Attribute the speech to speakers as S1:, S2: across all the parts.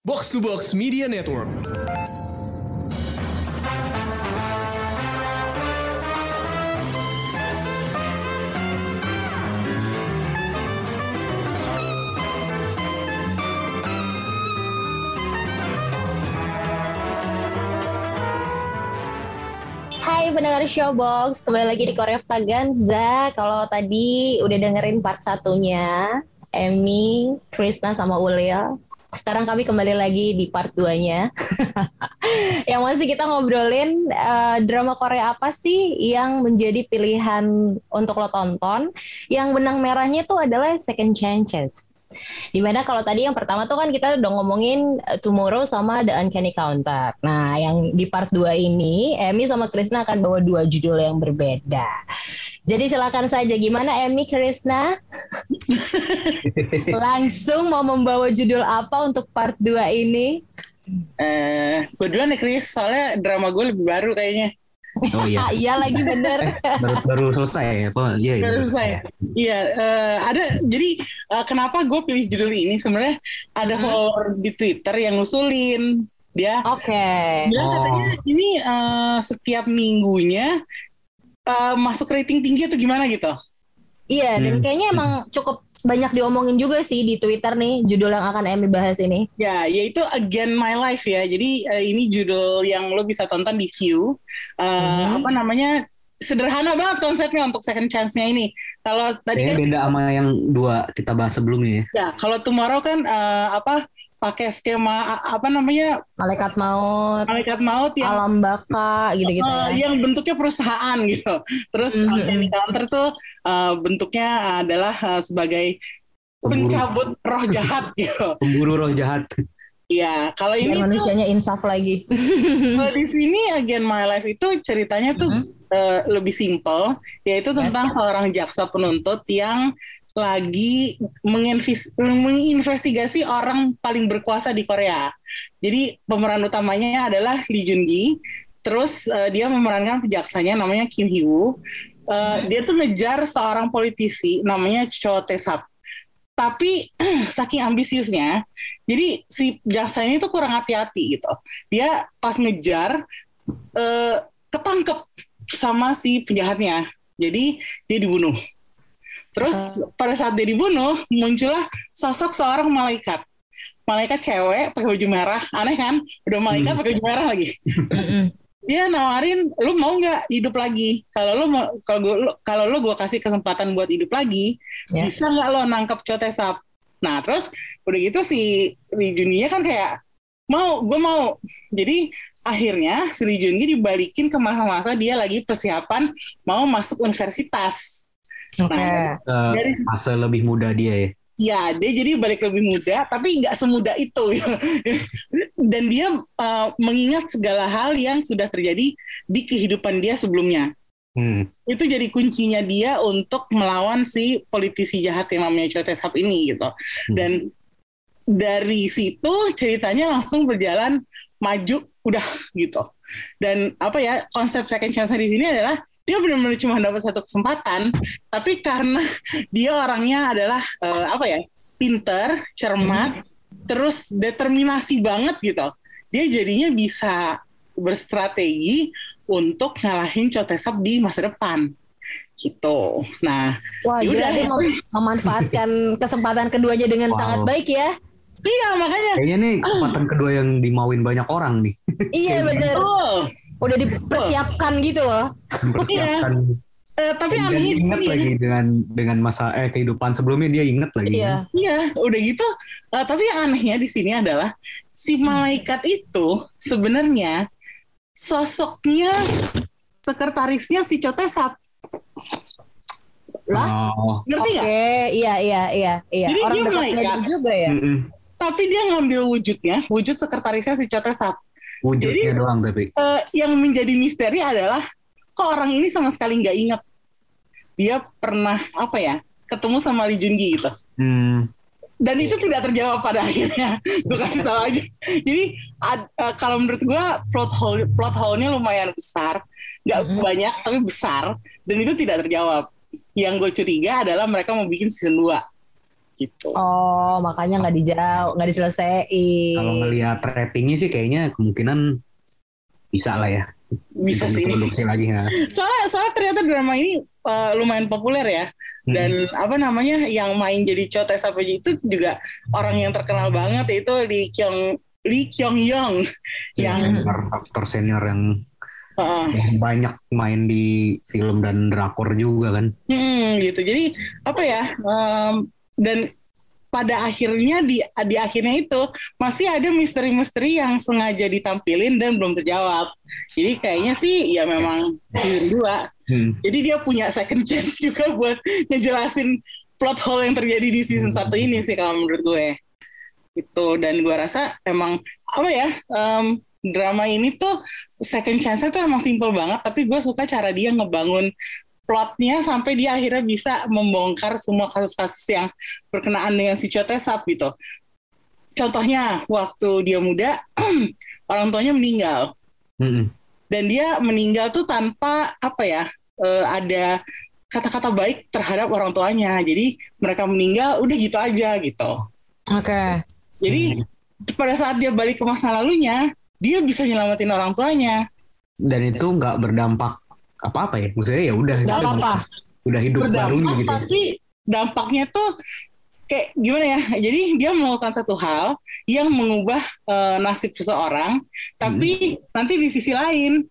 S1: Box to Box Media Network.
S2: Hai pendengar Showbox, kembali lagi di Korea Ganza. Kalau tadi udah dengerin part satunya, Emmy, Krishna, sama Ulil. Sekarang kami kembali lagi di part 2-nya. yang masih kita ngobrolin uh, drama Korea apa sih yang menjadi pilihan untuk lo tonton. Yang benang merahnya tuh adalah Second Chances. Di mana kalau tadi yang pertama tuh kan kita udah ngomongin uh, Tomorrow sama The Uncanny Counter. Nah, yang di part 2 ini, Emmy sama Krishna akan bawa dua judul yang berbeda. Jadi silakan saja, gimana Emmy Krishna? Langsung mau membawa judul apa untuk part 2 ini?
S3: Eh, gue duluan nih Chris, soalnya drama gue lebih baru kayaknya.
S4: Oh iya.
S2: iya lagi bener.
S4: baru, baru selesai ya? Apa? Iya, iya,
S3: Baru selesai. Iya, eh, ada. Jadi eh, kenapa gue pilih judul ini? Sebenarnya ada
S2: Hmm.
S3: follower di Twitter yang ngusulin dia.
S2: Oke.
S3: Dia
S4: Oh.
S3: katanya ini eh, setiap minggunya eh, masuk rating tinggi atau gimana gitu.
S2: Iya, dan
S4: Hmm.
S2: kayaknya emang cukup banyak diomongin juga sih di Twitter nih judul yang akan Emmy bahas ini.
S3: Ya, yaitu Again My Life ya. Jadi eh, ini judul yang lo bisa tonton di View. Eh,
S2: Mhm.
S3: Apa namanya? Sederhana banget konsepnya untuk second chance-nya ini. Kalau tadi
S4: Kayaknya
S3: kan
S4: beda sama yang dua kita bahas sebelumnya ya.
S3: Ya, kalau tomorrow kan eh, apa pakai skema apa namanya
S2: Malaikat maut,
S3: malaikat maut yang
S2: alam baka gitu-gitu
S3: eh,
S2: ya.
S3: yang bentuknya perusahaan gitu. Terus
S2: Mhm.
S3: Uncanny Counter tuh eh, bentuknya adalah eh, sebagai
S4: Pemburu,
S3: pencabut roh jahat gitu.
S4: pemburu roh jahat.
S3: Iya, kalau ini tuh
S2: manusianya insaf lagi.
S3: kalau di sini Again My Life itu ceritanya tuh
S2: Mhm.
S3: eh, lebih simple, yaitu tentang seorang jaksa penuntut yang lagi menginvestigasi orang paling berkuasa di Korea. Jadi pemeran utamanya adalah Lee Jun Gi. Terus eh, dia memerankan penjaksanya namanya Kim Hee Woo. Eh, Dia tuh ngejar seorang politisi namanya Cho Tae Sap. Tapi saking ambisiusnya, jadi si jaksa ini tuh kurang hati-hati gitu. Dia pas ngejar eh, ketangkep sama si penjahatnya. Jadi dia dibunuh. Terus pada saat dia dibunuh, muncullah sosok seorang malaikat. Malaikat cewek pakai baju merah, aneh kan? Udah malaikat
S4: Hmm.
S3: pakai baju merah lagi.
S2: Mm-mm.
S3: Dia nawarin, lu mau nggak hidup lagi? Kalau lu mau, kalau gua, lu- kalau lu gua kasih kesempatan buat hidup lagi,
S2: Ya.
S3: bisa nggak lo nangkep Cotesap? Nah terus udah gitu si Lee Jungi kan kayak mau, gue mau. Jadi akhirnya si Lee Jungi dibalikin ke masa-masa dia lagi persiapan mau masuk universitas.
S2: Oke.
S3: Nah, dari
S4: fase lebih muda dia ya.
S3: Ya dia jadi balik lebih muda tapi nggak semudah itu. Dan dia uh, mengingat segala hal yang sudah terjadi di kehidupan dia sebelumnya.
S4: Hmm.
S3: itu jadi kuncinya dia untuk melawan si politisi jahat yang namanya Cho Tae-sap ini gitu. Dan dari situ ceritanya langsung berjalan maju udah gitu. Dan apa ya konsep second chance di sini adalah dia benar-benar cuma dapat satu kesempatan tapi karena dia orangnya adalah eh, apa ya pinter cermat terus determinasi banget gitu dia jadinya bisa berstrategi untuk ngalahin Cotesap di masa depan gitu nah
S2: Wah,
S3: Yaudah.
S2: dia mem- memanfaatkan kesempatan keduanya dengan
S4: Wow.
S2: sangat baik ya.
S3: iya makanya
S4: Kayaknya nih kesempatan kedua yang dimauin banyak orang nih.
S2: Iya bener.
S3: oh
S2: Udah dipersiapkan gitu loh.
S4: Mempersiapkan.
S3: eh, tapi
S4: Dan
S3: anehnya sini-
S4: lagi dengan dengan masa eh kehidupan sebelumnya dia inget lagi.
S2: Iya.
S3: Iya, udah gitu. eh, tapi yang anehnya di sini adalah si malaikat itu sebenarnya sosoknya sekretarisnya si Cotesap.
S2: Lah?
S4: Oh.
S3: Ngerti
S2: Oke,
S3: nggak?
S2: iya iya iya iya.
S3: Jadi
S2: Orang
S3: dia
S2: dekatnya
S3: malaikat.
S2: juga ya.
S4: Mm-mm.
S3: Tapi dia ngambil wujudnya, wujud sekretarisnya si Cotesap.
S4: Wujudnya
S3: Jadi-
S4: doang tapi.
S3: Eh, yang menjadi misteri adalah kok orang ini sama sekali nggak ingat dia pernah apa ya ketemu sama Lee Jun Gi gitu.
S4: Hmm.
S3: dan itu tidak terjawab pada akhirnya gue kasih tahu aja jadi ad- eh, kalau menurut gue plot hole plot hole-nya lumayan besar nggak
S2: Mhm.
S3: banyak tapi besar dan itu tidak terjawab yang gue curiga adalah mereka mau bikin season 2 gitu.
S2: Oh, makanya nggak dijauh, nggak diselesaiin.
S4: Kalau ngelihat ratingnya sih kayaknya kemungkinan bisa lah ya.
S3: Bisa sih.
S4: Produksi lagi ya.
S3: Soalnya soalnya ternyata drama ini uh, lumayan populer ya.
S4: Hmm.
S3: Dan apa namanya yang main jadi Chote Sapeji itu juga orang yang terkenal banget yaitu Lee Kyung Lee Kyung Young yang
S4: senior, aktor senior yang
S3: uh,
S4: yang banyak main di film dan drakor juga kan.
S3: Hmm, gitu. Jadi apa ya? em, dan pada akhirnya di di akhirnya itu masih ada misteri-misteri yang sengaja ditampilin dan belum terjawab. Jadi kayaknya sih ya memang season 2.
S4: Hmm.
S3: Jadi dia punya second chance juga buat ngejelasin plot hole yang terjadi di season 1 ini sih kalau menurut gue. Itu dan gue rasa emang apa ya? em, drama ini tuh second chance-nya tuh emang simple banget tapi gue suka cara dia ngebangun plotnya sampai dia akhirnya bisa membongkar semua kasus-kasus yang berkenaan dengan si Chotesap gitu. Contohnya waktu dia muda orang tuanya meninggal
S4: Mm-mm.
S3: dan dia meninggal tuh tanpa apa ya eh, ada kata-kata baik terhadap orang tuanya. Jadi mereka meninggal udah gitu aja gitu.
S2: Oke.
S3: Jadi pada saat dia balik ke masa lalunya dia bisa nyelamatin orang tuanya.
S4: Dan itu nggak berdampak apa-apa ya. Maksudnya ya udah.
S2: Nggak
S4: itu
S2: apa-apa.
S4: Udah hidup baru
S3: berdampak
S4: gitu.
S3: tapi dampaknya tuh kayak gimana ya jadi dia melakukan satu hal yang mengubah eh, nasib seseorang tapi
S4: Hmm.
S3: nanti di sisi lain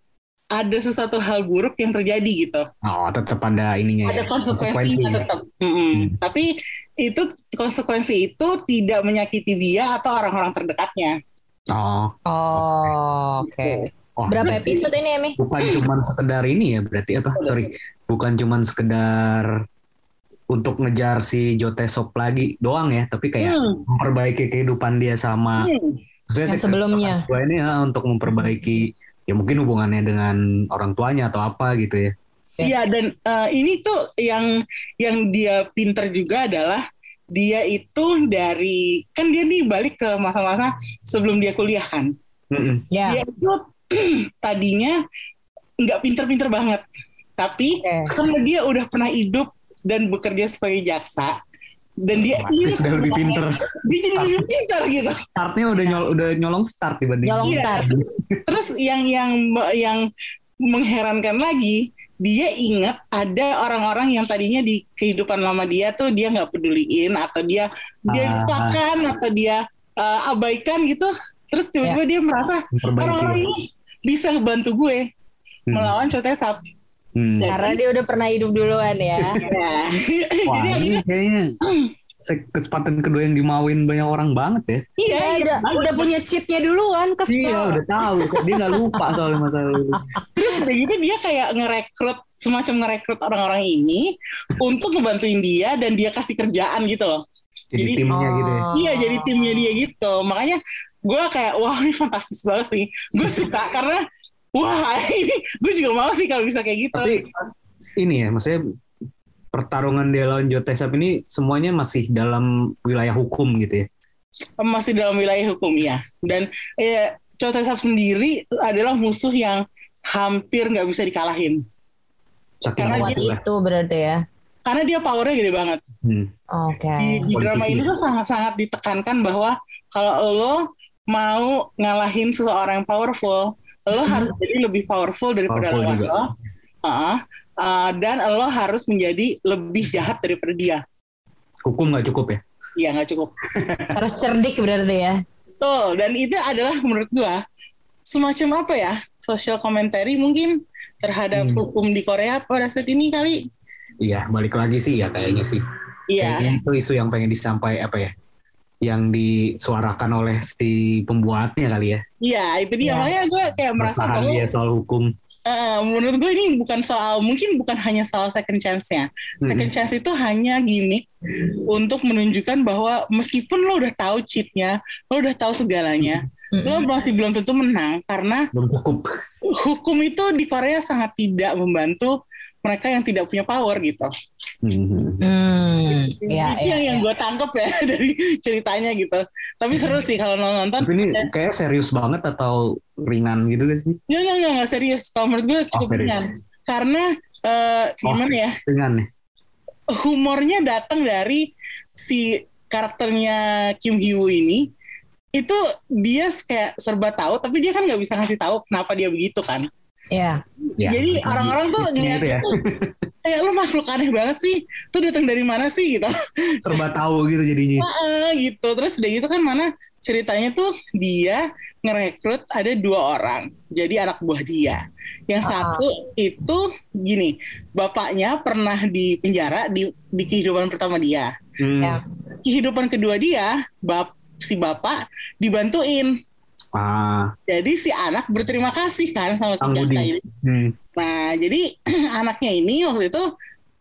S3: ada sesuatu hal buruk yang terjadi gitu
S4: Oh, tetap ada ininya
S3: ada
S4: ya.
S3: konsekuensinya tetap Mm-mm.
S4: Hmm.
S3: tapi itu konsekuensi itu tidak menyakiti dia atau orang-orang terdekatnya
S4: Oh.
S2: Oh, oke.
S4: Oh.
S2: Berapa episode ini, Emi?
S4: Bukan cuman sekedar ini ya berarti apa? Sorry. Bukan cuman sekedar untuk ngejar si Jotesop lagi doang ya, tapi kayak
S3: Hmm.
S4: memperbaiki kehidupan dia sama
S3: Hmm.
S2: Yang
S4: si
S2: sebelumnya.
S4: Gue ini ya, untuk memperbaiki ya mungkin hubungannya dengan orang tuanya atau apa gitu ya.
S3: Iya dan eh, ini tuh yang yang dia pinter juga adalah dia itu dari kan dia nih balik ke masa-masa sebelum dia kuliah kan.
S4: Mm-mm.
S2: Ya.
S3: Dia itu tadinya nggak pinter-pinter banget, tapi
S2: Oke.
S3: karena dia udah pernah hidup dan bekerja sebagai jaksa dan dia ingat
S4: sudah lebih pinter.
S3: dia jadi lebih pintar gitu.
S4: Startnya udah nyol udah nyolong start dibanding.
S2: Nyolong start.
S3: Terus yang yang yang mengherankan lagi, dia ingat ada orang-orang yang tadinya di kehidupan lama dia tuh dia nggak peduliin atau dia dia
S4: Ah.
S3: lupakan atau dia eh, abaikan gitu. Terus tiba-tiba dia merasa orang-orang ini bisa ngebantu gue
S4: Hmm.
S3: melawan Cotesap.
S4: Hmm.
S2: Karena dia udah pernah hidup duluan ya.
S3: Ya.
S4: Wah,
S3: Jadi
S4: ini
S3: akhirnya
S4: kayaknya se- kesempatan kedua yang dimauin banyak orang banget ya.
S3: iya, iya.
S2: udah, udah punya cheatnya duluan, kesel.
S4: Iya, udah tahu. So, dia nggak lupa soal masalah itu.
S3: Terus udah gitu dia kayak ngerekrut semacam ngerekrut orang-orang ini untuk ngebantuin dia dan dia kasih kerjaan gitu loh.
S4: Jadi,
S3: Jadi-
S4: timnya gitu ya.
S3: Iya jadi timnya dia gitu. Makanya gue kayak wah ini fantastis banget sih. Gue suka karena wah ini gue juga mau sih kalau bisa kayak gitu.
S4: Tapi ini ya, maksudnya pertarungan dia lawan Jotesap ini semuanya masih dalam wilayah hukum gitu ya.
S3: masih dalam wilayah hukum ya. Dan eh, Cotesap sendiri adalah musuh yang hampir nggak bisa dikalahin.
S4: Saking
S3: Karena
S4: lah.
S2: itu berarti ya.
S3: Karena dia powernya gede banget.
S4: Hmm.
S2: Oke.
S3: Di, di drama ini
S4: ya.
S3: tuh sangat-sangat ditekankan bahwa kalau lo mau ngalahin seseorang yang powerful, lo
S2: Hmm.
S3: harus jadi lebih powerful daripada
S4: Powerful
S3: lawan
S4: juga.
S3: lo. Heeh. Uh, dan lo harus menjadi lebih jahat daripada dia.
S4: Hukum nggak cukup ya.
S3: Iya nggak cukup.
S2: Harus cerdik berarti ya.
S3: Betul. Dan itu adalah menurut gua semacam apa ya? Social commentary mungkin terhadap
S4: Hmm.
S3: hukum di Korea pada saat ini kali.
S4: Iya, balik lagi sih ya kayaknya sih.
S3: Iya.
S4: Kayaknya itu isu yang pengen disampaikan apa ya? Yang disuarakan oleh si pembuatnya kali ya.
S3: Iya, itu dia.
S2: Iya.
S3: Makanya gue kayak merasa bahwa
S4: dia soal hukum.
S3: eh, menurut gue ini bukan soal mungkin bukan hanya soal second chance-nya. Second
S4: Mm-mm.
S3: chance itu hanya gimmick untuk menunjukkan bahwa meskipun lo udah tahu cheatnya, lo udah tahu segalanya, lo masih belum tentu menang karena
S4: Belum cukup.
S3: hukum itu di Korea sangat tidak membantu mereka yang tidak punya power gitu.
S4: Hmm.
S2: Hmm,
S3: itu
S2: ya, ya,
S3: yang, yang
S2: ya.
S3: gue tangkep ya dari ceritanya gitu. Tapi seru sih kalau nonton.
S4: Tapi ini kayak serius banget atau ringan gitu guys sih?
S3: Nggak, nggak, nggak, nggak serius. Kalau menurut gue cukup
S4: Oh, serius.
S3: ringan. Karena eh,
S4: Oh.
S3: gimana ya,
S4: Ringan nih.
S3: humornya datang dari si karakternya Kim Hee ini itu dia kayak serba tahu tapi dia kan nggak bisa ngasih tahu kenapa dia begitu kan
S2: Iya.
S4: Ya,
S3: jadi orang-orang tuh ngeliat
S4: ya.
S3: itu kayak lu makhluk aneh banget sih tuh datang dari mana sih gitu
S4: serba tahu gitu jadinya.
S3: Heeh, gitu terus udah gitu kan mana ceritanya tuh dia ngerekrut ada dua orang jadi anak buah dia yang
S2: Ah.
S3: satu itu gini bapaknya pernah di penjara di di kehidupan pertama dia
S4: Hmm.
S2: Ya.
S3: kehidupan kedua dia bap si bapak dibantuin
S4: Ah,
S3: jadi si anak berterima kasih kan sama si
S4: Budi.
S3: ini
S4: hmm.
S3: Nah, jadi anaknya ini waktu itu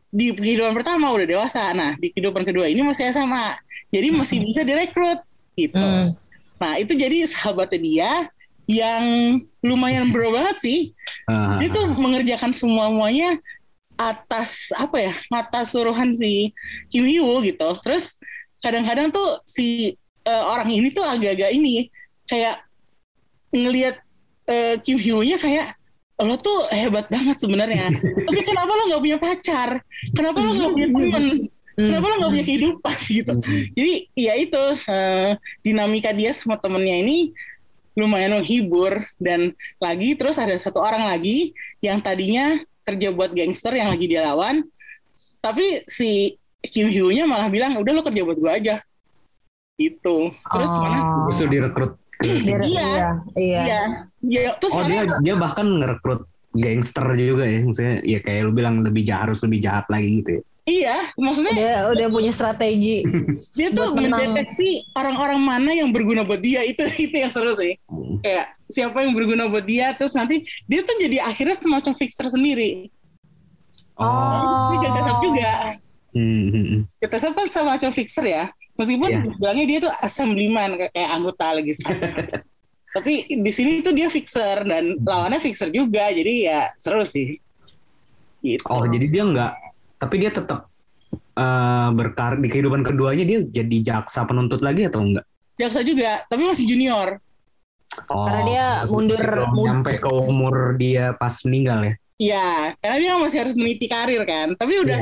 S3: di kehidupan pertama udah dewasa. Nah, di kehidupan kedua ini masih SMA. Jadi masih bisa direkrut gitu.
S2: Hmm.
S3: Nah, itu jadi sahabatnya dia yang lumayan bro banget sih.
S4: Ah,
S3: Dia tuh mengerjakan semua-muanya atas apa ya? Atas suruhan si Kim Hyo gitu. Terus kadang-kadang tuh si eh, orang ini tuh agak-agak ini kayak ngelihat eh, Kim Hyo-nya kayak lo tuh hebat banget sebenarnya. Tapi kenapa lo nggak punya pacar? Kenapa lo nggak punya teman? Kenapa lo nggak punya kehidupan gitu? Jadi ya itu eh, dinamika dia sama temennya ini lumayan menghibur dan lagi terus ada satu orang lagi yang tadinya kerja buat gangster yang lagi dia lawan, tapi si Kim Hyo-nya malah bilang udah lo kerja buat gua aja. Gitu. Terus
S2: Oh.
S3: mana?
S4: Terus direkrut.
S3: Iya.
S2: iya. Iya.
S3: Iya. Ya, terus
S4: Oh dia dia bahkan ngerekrut gangster juga ya. Maksudnya ya kayak lu bilang lebih jahat harus lebih jahat lagi gitu ya.
S3: Iya, maksudnya
S2: Dia udah punya strategi.
S3: dia tuh mendeteksi orang-orang mana yang berguna buat dia itu itu yang seru sih. Kayak siapa yang berguna buat dia terus nanti dia tuh jadi akhirnya semacam fixer sendiri.
S2: Oh.
S3: Tapi Sap juga.
S4: Hmm, hmm, hmm.
S3: Jaga Sap kan semacam fixer ya. Meskipun
S4: Iya.
S3: bilangnya dia tuh assemblyman kayak, anggota legislatif. Tapi di sini tuh dia fixer dan lawannya fixer juga. Jadi ya seru sih. Gitu.
S4: Oh jadi dia nggak, tapi dia tetap eh, berkarir di kehidupan keduanya dia jadi jaksa penuntut lagi atau enggak?
S3: Jaksa juga, tapi masih junior.
S4: Oh,
S2: Karena dia mundur-
S4: nyampe ke umur dia pas meninggal ya.
S3: Iya, karena dia masih harus meniti karir kan. Tapi udah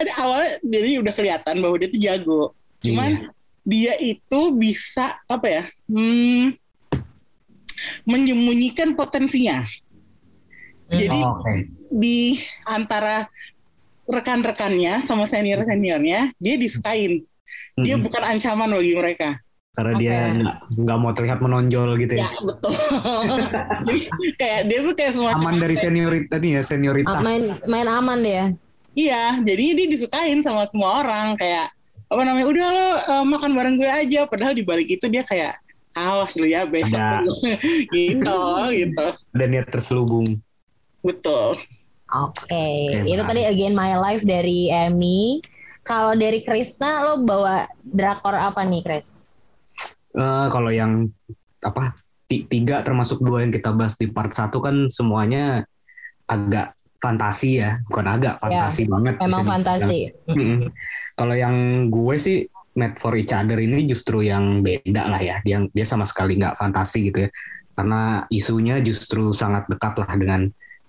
S3: ada awalnya jadi udah kelihatan bahwa dia tuh jago. Cuman
S4: Iya.
S3: dia itu bisa apa ya? Hmm, menyembunyikan potensinya. Jadi
S4: Oh, Oke.
S3: di antara rekan-rekannya sama senior-seniornya dia disukain. Dia
S4: Mm-mm.
S3: bukan ancaman bagi mereka.
S4: Karena dia
S2: Oke.
S4: nggak nggak mau terlihat menonjol gitu ya.
S3: Ya betul. Jadi kayak dia tuh kayak semacam
S4: Aman dari senioritas tadi ya senioritas.
S2: Ah, main main aman dia.
S3: Iya, jadi dia disukain sama semua orang kayak apa namanya? Udah lo eh, makan bareng gue aja. Padahal di balik itu dia kayak awas lu ya besok
S4: Ada.
S3: lu." gitu gitu.
S4: Dan dia terselubung.
S3: Betul.
S2: Oke,
S4: Oke,
S2: itu tadi Again My Life dari Emmy. Kalau dari Krisna lo bawa drakor apa nih, Kris?
S4: Eh, kalau yang apa ti- tiga termasuk dua yang kita bahas di part satu kan semuanya agak fantasi ya, bukan agak fantasi banget.
S2: Ya, Emang
S4: bisa dibilang.
S2: fantasi.
S4: Kalau yang gue sih Made for Each Other ini justru yang beda lah ya. Dia dia sama sekali nggak fantasi gitu ya. Karena isunya justru sangat dekat lah dengan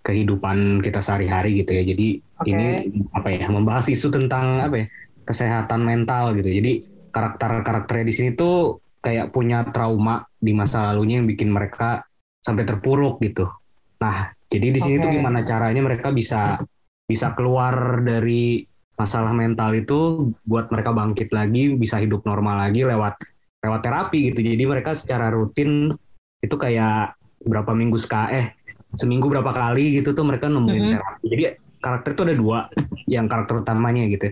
S4: kehidupan kita sehari-hari gitu ya. Jadi
S2: Oke.
S4: ini apa ya membahas isu tentang apa ya kesehatan mental gitu. Jadi karakter-karakternya di sini tuh kayak punya trauma di masa lalunya yang bikin mereka sampai terpuruk gitu. Nah, jadi di sini tuh
S2: Oke.
S4: gimana caranya mereka bisa bisa keluar dari masalah mental itu buat mereka bangkit lagi, bisa hidup normal lagi lewat lewat terapi gitu. Jadi mereka secara rutin itu kayak berapa minggu sekali eh seminggu berapa kali gitu tuh mereka nemuin
S2: Mhm.
S4: terapi. Jadi karakter itu ada dua yang karakter utamanya gitu.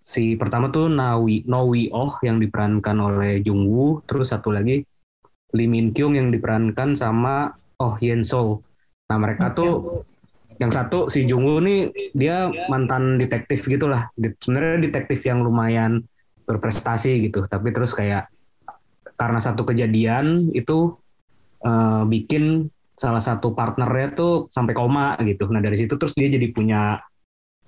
S4: Si pertama tuh Nawi Nowi Oh yang diperankan oleh Jung Woo, terus satu lagi Lee Min Kyung yang diperankan sama Oh Yen So. Nah mereka tuh yang satu si Jung Woo nih dia mantan detektif gitulah. Sebenarnya detektif yang lumayan berprestasi gitu, tapi terus kayak karena satu kejadian itu eh, bikin salah satu partnernya tuh sampai koma gitu. Nah dari situ terus dia jadi punya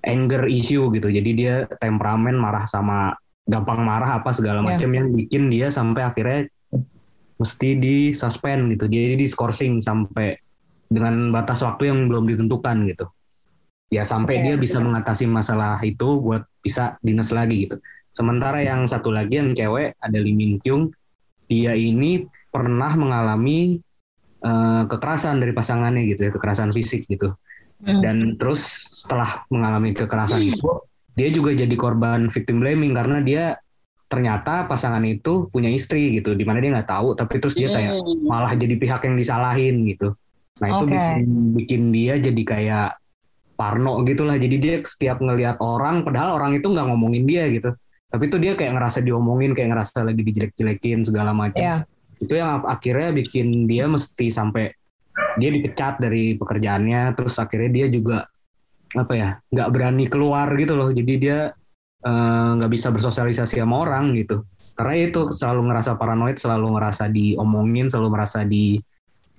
S4: anger issue gitu. Jadi dia temperamen marah sama gampang marah apa segala
S2: Ya.
S4: macam yang bikin dia sampai akhirnya mesti di suspend gitu. Jadi di scourging sampai dengan batas waktu yang belum ditentukan gitu. Ya sampai
S2: Oke.
S4: dia bisa mengatasi masalah itu buat bisa dinas lagi gitu. Sementara yang satu lagi yang cewek ada Lee Min Kyung, dia ini pernah mengalami eh, kekerasan dari pasangannya gitu ya, kekerasan fisik gitu.
S2: Hmm.
S4: Dan terus setelah mengalami kekerasan itu, dia juga jadi korban victim blaming karena dia ternyata pasangan itu punya istri gitu, di mana dia nggak tahu, tapi terus dia kayak
S3: Hmm.
S4: malah jadi pihak yang disalahin gitu. Nah itu
S2: Oke.
S4: bikin, bikin dia jadi kayak parno gitulah. Jadi dia setiap ngelihat orang, padahal orang itu nggak ngomongin dia gitu. Tapi itu dia kayak ngerasa diomongin, kayak ngerasa lagi dijelek-jelekin segala macam.
S2: Iya.
S4: Itu yang akhirnya bikin dia mesti sampai dia dipecat dari pekerjaannya. Terus akhirnya dia juga apa ya nggak berani keluar gitu loh. Jadi dia eh, nggak bisa bersosialisasi sama orang gitu. Karena itu selalu ngerasa paranoid, selalu ngerasa diomongin, selalu merasa di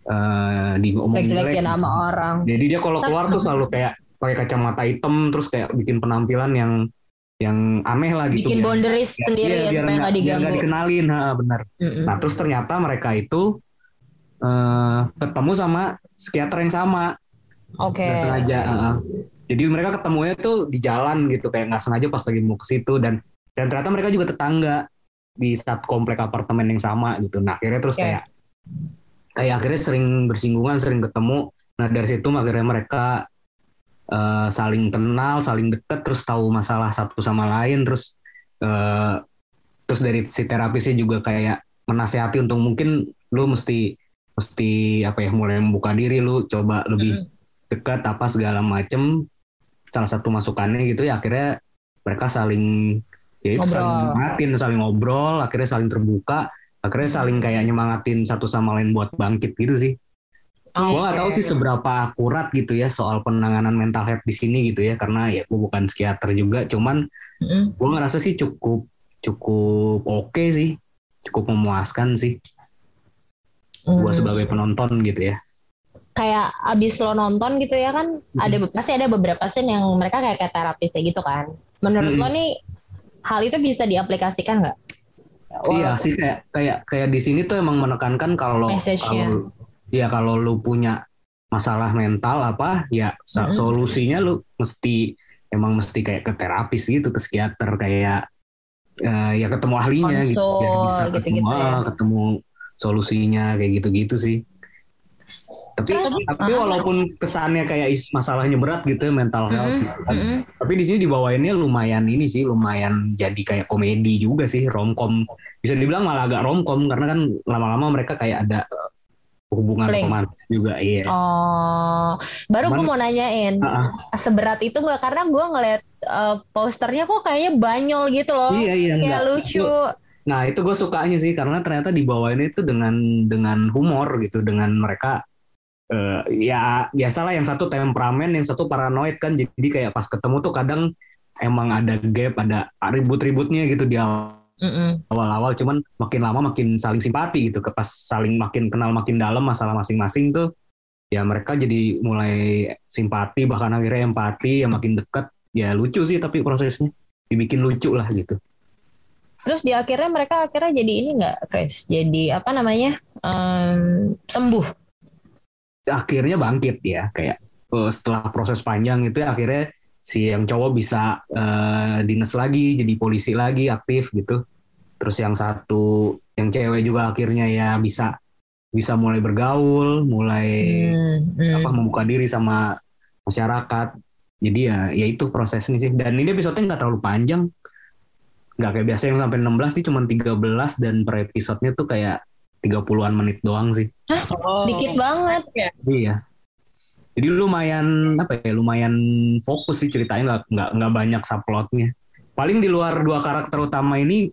S4: eh diomongin jelek.
S2: Jelek-jelekin sama orang.
S4: Jadi dia kalau keluar tuh selalu kayak pakai kacamata hitam terus kayak bikin penampilan yang yang aneh lah gitu.
S2: Bikin boundaries
S4: biar-
S2: sendiri
S4: iya,
S2: ya
S4: biar
S2: supaya
S4: nggak-
S2: nggak
S4: biar
S2: diganggu.
S4: nggak dikenalin, ha, benar.
S2: Mm-mm.
S4: Nah terus ternyata mereka itu eh ketemu sama psikiater yang sama
S2: Oke.
S4: nggak sengaja. ha. Jadi mereka ketemunya tuh di jalan gitu kayak nggak sengaja pas lagi mau ke situ dan dan ternyata mereka juga tetangga di satu komplek apartemen yang sama gitu. Nah akhirnya terus
S2: Oke.
S4: kayak kayak akhirnya sering bersinggungan, sering ketemu. Nah dari situ akhirnya mereka eh, saling kenal, saling deket, terus tahu masalah satu sama lain, terus eh, terus dari si terapisnya juga kayak menasehati untuk mungkin lu mesti mesti apa ya mulai membuka diri lu coba lebih dekat apa segala macem salah satu masukannya gitu ya akhirnya mereka saling ya itu
S2: Ngobrol.
S4: saling nyemangatin saling ngobrol akhirnya saling terbuka akhirnya saling kayak nyemangatin satu sama lain buat bangkit gitu sih. Gue gak tahu sih seberapa akurat gitu ya soal penanganan mental health di sini gitu ya karena ya gue bukan psikiater juga cuman
S2: Mm-mm.
S4: gue ngerasa sih cukup cukup oke sih. Cukup memuaskan sih. Gue
S2: Mm.
S4: sebagai penonton gitu ya.
S2: Kayak abis lo nonton gitu ya kan ada pasti ada beberapa scene yang mereka kayak kayak terapis ya gitu kan. Menurut
S4: Mm-mm.
S2: lo nih hal itu bisa diaplikasikan nggak
S4: Iya sih kayak kayak kayak di sini tuh emang menekankan kalau kalau ya kalau lu punya masalah mental apa ya
S2: Mm-mm.
S4: solusinya lu mesti emang mesti kayak ke terapis gitu ke psikiater kayak eh, ya ketemu ahlinya gitu
S2: Konsul,
S4: biar bisa ketemu
S2: gitu-gitu ya.
S4: ketemu solusinya kayak gitu-gitu sih. Tapi
S2: Terus,
S4: tapi walaupun kesannya kayak is- masalahnya berat gitu ya mental health,
S2: Mm-mm,
S4: gitu kan.
S2: mm-mm.
S4: tapi di sini dibawainnya lumayan ini sih lumayan jadi kayak komedi juga sih romcom bisa dibilang malah agak romcom karena kan lama-lama mereka kayak ada eh, hubungan romantis juga iya.
S2: Oh, baru gue mau nanyain
S4: ah.
S2: seberat itu nggak karena gue ngeliat eh, posternya kok kayaknya banyol gitu loh,
S4: Iya iya
S2: kayak
S4: enggak.
S2: lucu.
S4: Itu- Nah itu gue sukanya sih karena ternyata dibawain itu dengan dengan humor gitu dengan mereka eh, ya biasalah yang satu temperamen yang satu paranoid kan. Jadi kayak pas ketemu tuh kadang emang ada gap ada ribut-ributnya gitu di awal-awal. Cuman makin lama makin saling simpati gitu. Ke pas saling makin kenal makin dalam masalah masing-masing tuh ya mereka jadi mulai simpati bahkan akhirnya empati ya makin dekat. Ya lucu sih tapi prosesnya. Dibikin lucu lah gitu.
S2: Terus di akhirnya mereka akhirnya jadi ini nggak, Chris? Jadi apa namanya? Em, sembuh.
S4: Akhirnya bangkit ya. Kayak eh, setelah proses panjang itu ya akhirnya si yang cowok bisa eh, dinas lagi jadi polisi lagi aktif gitu. Terus yang satu yang cewek juga akhirnya ya bisa bisa mulai bergaul mulai
S2: Hmm, hmm.
S4: apa membuka diri sama masyarakat. Jadi ya ya itu prosesnya sih. Dan ini episode nggak terlalu panjang. Nggak kayak biasa yang sampai 16 sih cuma 13 dan per episodenya tuh kayak 30-an menit doang sih
S3: Oh.
S2: Dikit banget.
S4: Iya. Jadi lumayan apa ya? Lumayan fokus sih ceritanya nggak nggak nggak banyak subplotnya. Paling di luar dua karakter utama ini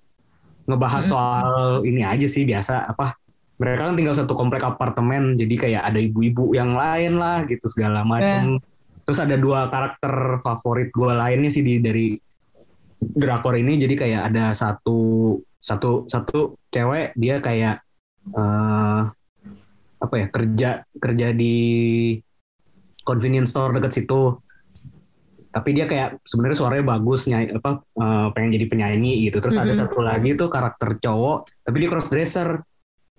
S4: ngebahas
S2: Mm-mm.
S4: soal ini aja sih biasa apa? Mereka kan tinggal satu komplek apartemen, jadi kayak ada ibu-ibu yang lain lah gitu segala macem. Terus ada dua karakter favorit gue lainnya sih di dari drakor ini, jadi kayak ada satu satu satu cewek dia kayak eh apa ya kerja kerja di convenience store deket situ. Tapi dia kayak sebenarnya suaranya bagus nyanyi apa eh, pengen jadi penyanyi gitu. Terus ada
S2: Mm-mm.
S4: satu lagi tuh karakter cowok tapi dia cross dresser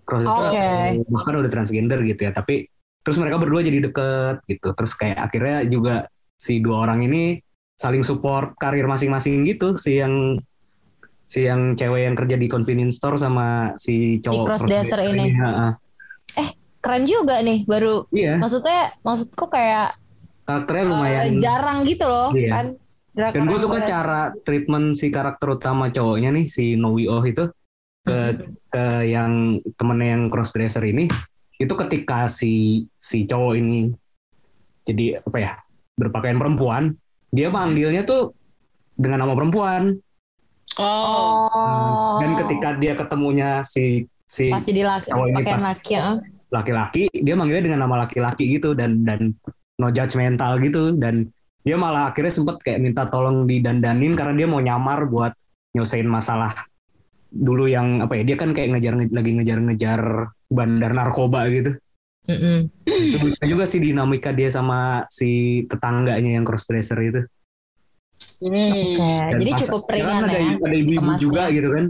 S4: cross dresser atau bahkan udah transgender gitu ya tapi terus mereka berdua jadi deket gitu. Terus kayak akhirnya juga si dua orang ini saling support karir masing-masing gitu si yang si yang cewek yang kerja di convenience store sama si cowok
S2: crossdresser ini.
S4: ha-ha.
S2: Keren juga nih baru
S4: Iya,
S2: maksudnya maksudku kayak
S4: karakternya
S2: eh,
S4: lumayan.
S2: jarang gitu loh
S4: Iya.
S2: kan. Drakor
S4: Dan gue suka
S2: gue-
S4: cara treatment si karakter utama cowoknya nih si Nowi Oh itu ke ke yang temennya yang crossdresser ini itu ketika si si cowok ini jadi apa ya berpakaian perempuan dia manggilnya tuh dengan nama perempuan
S3: Oh,
S2: Oh.
S4: dan ketika dia ketemunya si si
S2: pas jadi laki
S4: cowok ini pas-
S2: laki ya.
S4: laki-laki dia manggilnya dengan nama laki-laki gitu dan dan no judgmental gitu dan dia malah akhirnya sempet kayak minta tolong didandanin karena dia mau nyamar buat nyelesain masalah dulu yang apa ya dia kan kayak ngejar lagi ngejar-ngejar bandar narkoba gitu
S2: Mm-mm.
S4: itu lucu juga sih dinamika dia sama si tetangganya yang crossdresser itu
S3: hmm.
S2: Oke,
S4: Dan
S2: jadi
S4: pas-
S2: cukup
S4: kan
S2: ringan
S4: ada,
S2: ya.
S4: ada ibu-ibu juga gitu kan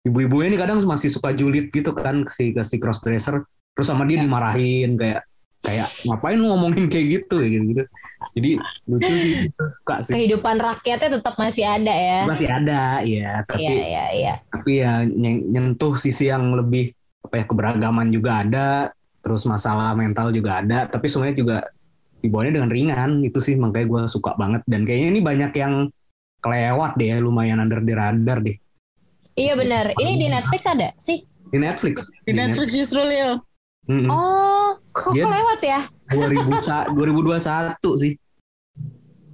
S4: ibu-ibu ini kadang masih suka julid gitu kan ke si ke si crossdresser terus sama dia
S2: Ya.
S4: dimarahin kayak kayak ngapain lu ngomongin kayak gitu gitu gitu jadi lucu sih suka sih
S2: Kehidupan rakyatnya tetap masih ada ya.
S4: masih ada ya tapi
S2: Iya, iya, iya.
S4: tapi ya ny- nyentuh sisi yang lebih apa ya keberagaman juga ada terus masalah mental juga ada tapi semuanya juga dibawanya dengan ringan itu sih makanya gue suka banget dan kayaknya ini banyak yang kelewat deh lumayan under the radar deh
S2: Iya benar. Ini di Netflix ada sih.
S4: di Netflix
S3: Di Netflix justru Lil.
S4: Mm-mm.
S2: Oh, kok
S4: Dia-
S2: kelewat ya?
S4: 2000 sa- 2021 sih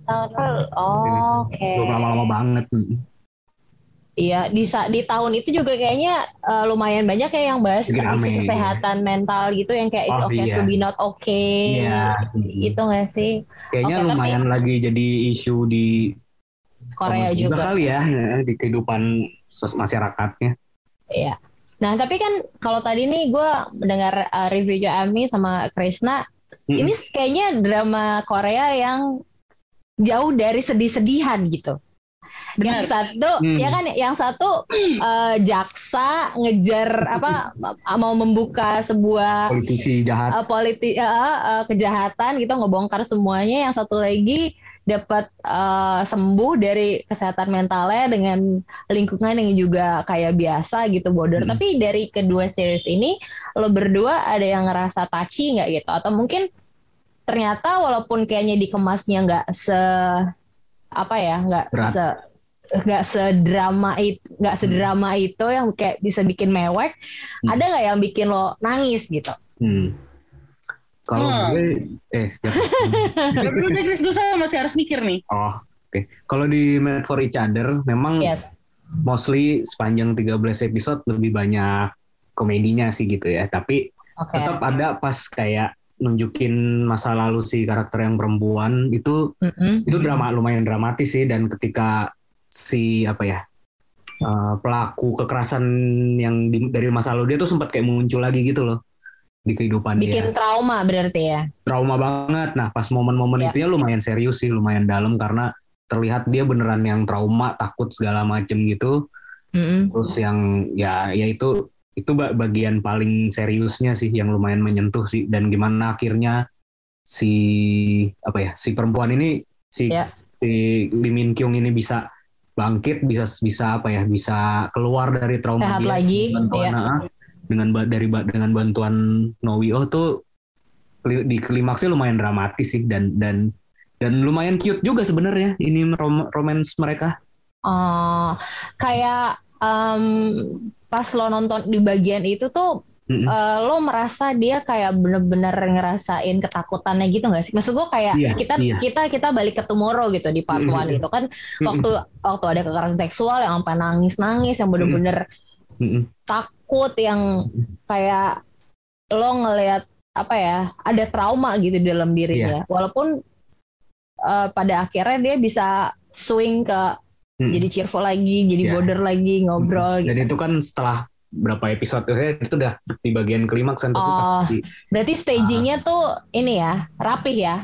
S2: Tahun. Oh, Oke.
S4: belum lama-lama banget.
S2: Iya, di di tahun itu juga kayaknya eh, lumayan banyak ya yang bahas
S4: rame.
S2: kesehatan mental gitu yang kayak it's
S4: Oh,
S2: okay
S4: iya.
S2: to be not okay.
S4: Iya.
S2: Gitu nggak sih?
S4: kayaknya
S2: tapi-
S4: lumayan lagi jadi isu di
S2: Korea
S4: sama
S2: juga.
S4: kali ya di kehidupan masyarakatnya
S2: Iya. Nah, tapi kan kalau tadi nih gue mendengar uh, reviewnya Ami sama Krisna,
S4: Mm-mm.
S2: ini kayaknya drama Korea yang jauh dari sedih-sedihan gitu. Yang
S3: Benar.
S2: satu,
S4: Hmm.
S2: ya kan, yang satu uh, jaksa ngejar apa mau membuka sebuah
S4: politisi jahat
S2: uh, politi uh, uh, kejahatan gitu ngebongkar semuanya. Yang satu lagi dapat uh, sembuh dari kesehatan mentalnya dengan lingkungan yang juga kayak biasa gitu bodor.
S4: Hmm.
S2: Tapi dari kedua series ini lo berdua ada yang ngerasa touchy nggak gitu? Atau mungkin ternyata walaupun kayaknya dikemasnya nggak se apa ya nggak se nggak sedrama itu nggak sedrama itu yang kayak bisa bikin mewek
S4: Hmm.
S2: ada nggak yang bikin lo nangis gitu
S4: Hmm. Kalau
S3: Hmm.
S4: gue, eh
S3: Chris gue sama masih harus mikir nih.
S4: oh, oke. Kalau di Made for Each Other, memang
S2: yes
S4: mostly sepanjang 13 episode lebih banyak komedinya sih gitu ya. Tapi
S2: oke
S4: tetap ada pas kayak nunjukin masa lalu si karakter yang perempuan itu
S2: Mm-mm.
S4: itu drama lumayan dramatis sih dan ketika si apa ya eh, pelaku kekerasan yang di- dari masa lalu dia tuh sempat kayak muncul lagi gitu loh di kehidupan dia.
S2: bikin trauma berarti ya
S4: trauma banget. Nah, pas momen-momen
S2: Ya.
S4: itunya lumayan serius sih, lumayan dalam karena terlihat dia beneran yang trauma, takut segala macem gitu.
S2: Mm-mm.
S4: Terus yang ya ya itu itu ba- bagian paling seriusnya sih yang lumayan menyentuh sih dan gimana akhirnya si apa ya si perempuan ini si
S2: Ya.
S4: si Lee Min Kyung ini bisa bangkit bisa bisa apa ya bisa keluar dari trauma
S2: Sehat
S4: dia
S2: lagi, ya.
S4: Dengan dari dengan bantuan Nowi Oh tuh di klimaksnya lumayan dramatis sih dan dan dan lumayan cute juga sebenarnya ini rom romance mereka
S2: Oh, kayak em, pas lo nonton di bagian itu tuh
S4: Mm-mm.
S2: eh, lo merasa dia kayak bener-bener ngerasain ketakutannya gitu nggak sih? Maksud gue kayak
S4: Iya,
S2: kita
S4: iya.
S2: kita kita balik ke Tomorrow gitu di part
S4: Mm-mm.
S2: one itu kan waktu waktu ada kekerasan seksual yang sampai nangis-nangis yang bener-bener
S4: Mm-mm.
S2: Takut yang kayak lo ngelihat apa ya ada trauma gitu di dalam dirinya walaupun eh, pada akhirnya dia bisa swing ke
S4: Mm-mm.
S2: jadi cheerful lagi jadi
S4: Ya.
S2: border lagi ngobrol
S4: dan
S2: gitu.
S4: itu kan setelah berapa episode eh, itu udah di bagian klimaks kan
S2: Oh.
S4: di,
S2: berarti stagingnya tuh ini ya rapih ya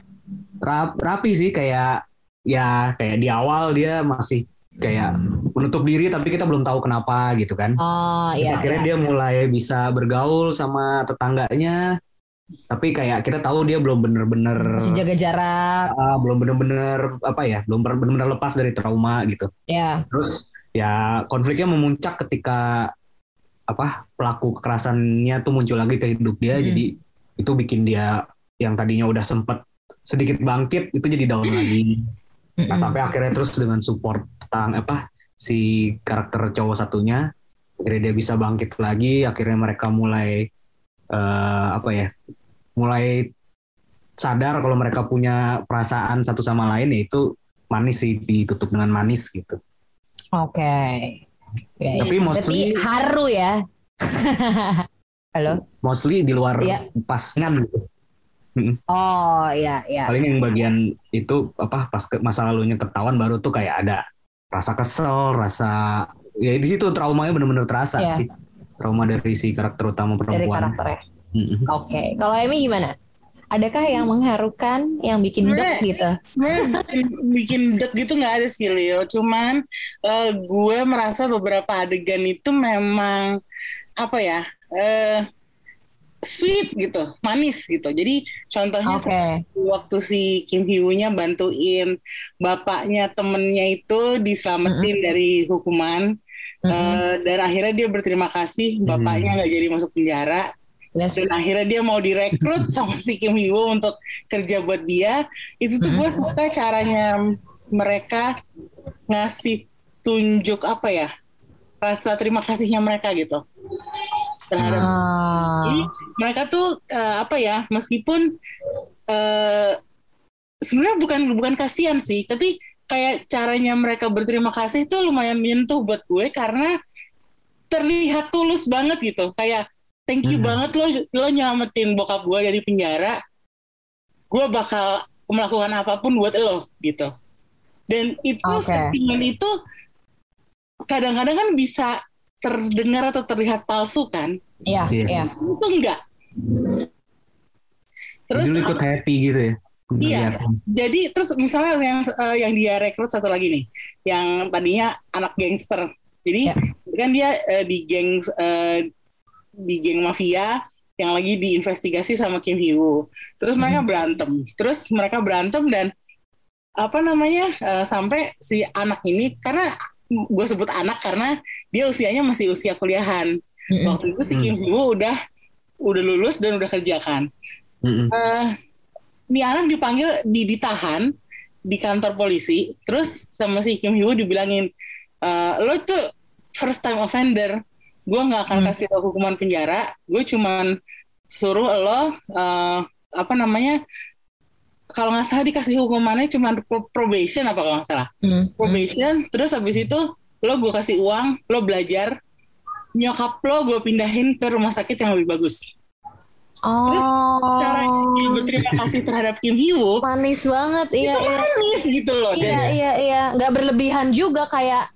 S4: rap- rapi sih kayak ya kayak di awal dia masih kayak menutup diri tapi kita belum tahu kenapa gitu kan.
S2: Oh
S4: Terus
S2: iya
S4: akhirnya
S2: iya.
S4: dia mulai bisa bergaul sama tetangganya. Tapi kayak kita tahu dia belum bener-bener
S2: masih jaga jarak.
S4: Ah, belum bener-bener apa ya belum bener-bener lepas dari trauma gitu.
S2: Ya
S4: terus ya konfliknya memuncak ketika apa pelaku kekerasannya tuh muncul lagi ke hidup dia.
S2: Hmm.
S4: jadi itu bikin dia yang tadinya udah sempet sedikit bangkit itu jadi down lagi nah sampai akhirnya terus dengan support tentang apa si karakter cowok satunya akhirnya dia bisa bangkit lagi akhirnya mereka mulai eh, apa ya mulai sadar kalau mereka punya perasaan satu sama lain ya itu manis sih ditutup dengan manis gitu
S2: Oke. Ya, ya.
S4: Tapi mostly-
S2: Berarti haru ya. Halo.
S4: mostly di luar
S2: Iya.
S4: pasangan gitu
S2: Oh ya ya.
S4: paling yang bagian itu apa pas ke masa lalunya ketahuan baru tuh kayak ada rasa kesel rasa ya di situ traumanya bener-bener terasa
S2: Iya.
S4: sih trauma dari si karakter utama
S2: Dari
S4: perempuan
S2: karakternya.
S4: Mm-mm.
S2: Oke. Kalau Emi gimana? Adakah yang mengharukan, yang bikin deg gitu?
S3: Bikin, deg gitu nggak ada sih Leo. Cuman eh, gue merasa beberapa adegan itu memang apa ya eh sweet gitu, manis gitu. Jadi contohnya
S2: Oke.
S3: waktu si Kim Hyo-nya bantuin bapaknya temennya itu diselamatin dari hukuman
S2: Mm-mm.
S3: eh, dan akhirnya dia berterima kasih bapaknya nggak jadi masuk penjara
S2: Yes.
S3: dan akhirnya dia mau direkrut sama si Kim Hyo untuk kerja buat dia itu tuh gue suka caranya mereka ngasih tunjuk apa ya rasa terima kasihnya mereka gitu terhadap
S2: Ah.
S3: jadi mereka tuh eh, apa ya meskipun eh, sebenarnya bukan bukan kasihan sih tapi kayak caranya mereka berterima kasih itu lumayan menyentuh buat gue karena terlihat tulus banget gitu kayak thank you
S4: Hmm.
S3: banget lo lo nyelamatin bokap gue dari penjara gue bakal melakukan apa pun buat lo gitu dan itu
S2: Oke.
S3: sentimen itu kadang-kadang kan bisa terdengar atau terlihat palsu kan?
S2: Iya,
S4: Iya.
S2: iya.
S3: itu enggak. Terus
S4: jadi lu ikut happy gitu ya?
S3: Iya. Jadi terus misalnya yang eh, yang dia rekrut satu lagi nih. Yang tadinya anak gangster. Jadi
S2: Ya.
S3: kan dia eh, di geng eh, di geng mafia yang lagi diinvestigasi sama Kim Hyo terus mereka berantem. Terus mereka berantem dan apa namanya eh, sampai si anak ini karena gue sebut anak karena dia usianya masih usia kuliahan
S2: Mm-mm.
S3: waktu itu si
S4: Hmm.
S3: Kim Hyo udah udah lulus dan udah kerja kan
S4: Mm-mm.
S3: eh nih anak dipanggil di ditahan di kantor polisi terus sama si Kim Hyo dibilangin "Eh, lo tuh first time offender gue nggak akan
S2: Hmm.
S3: kasih lo hukuman penjara gue cuman suruh lo eh, apa namanya kalau nggak salah dikasih hukumannya cuman pro- probation apa kalau nggak salah
S2: Mm.
S3: probation terus habis itu lo gue kasih uang lo belajar nyokap lo gue pindahin ke rumah sakit yang lebih bagus
S2: Oh.
S3: cara dia berterima kasih terhadap Kim Hyo
S2: manis banget, iya,
S3: itu
S2: iya.
S3: manis gitu loh
S2: Iya,
S3: dan
S2: iya, iya. Nggak berlebihan juga kayak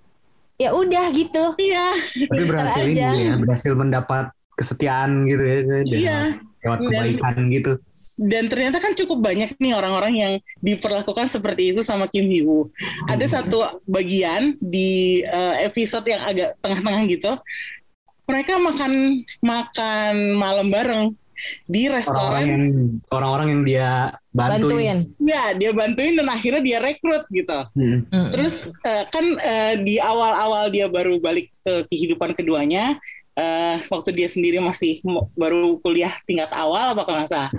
S2: ya udah gitu.
S3: iya
S4: tapi berhasil ini
S2: aja.
S4: ya berhasil mendapat kesetiaan gitu ya dan
S3: iya
S4: lewat
S3: Dan-
S4: kebaikan gitu
S3: dan ternyata kan cukup banyak nih orang-orang yang diperlakukan seperti itu sama Kim Hyo ada satu bagian di eh, episode yang agak tengah-tengah gitu. Mereka makan makan malam bareng di
S4: orang-orang
S3: restoran
S4: yang orang-orang yang dia bantuin,
S2: Bantuin.
S3: ya dia bantuin dan akhirnya dia rekrut gitu.
S4: Mm.
S2: Mm.
S3: Terus eh, kan eh, di awal-awal dia baru balik ke kehidupan keduanya, eh, waktu dia sendiri masih baru kuliah tingkat awal apa kalau nggak salah,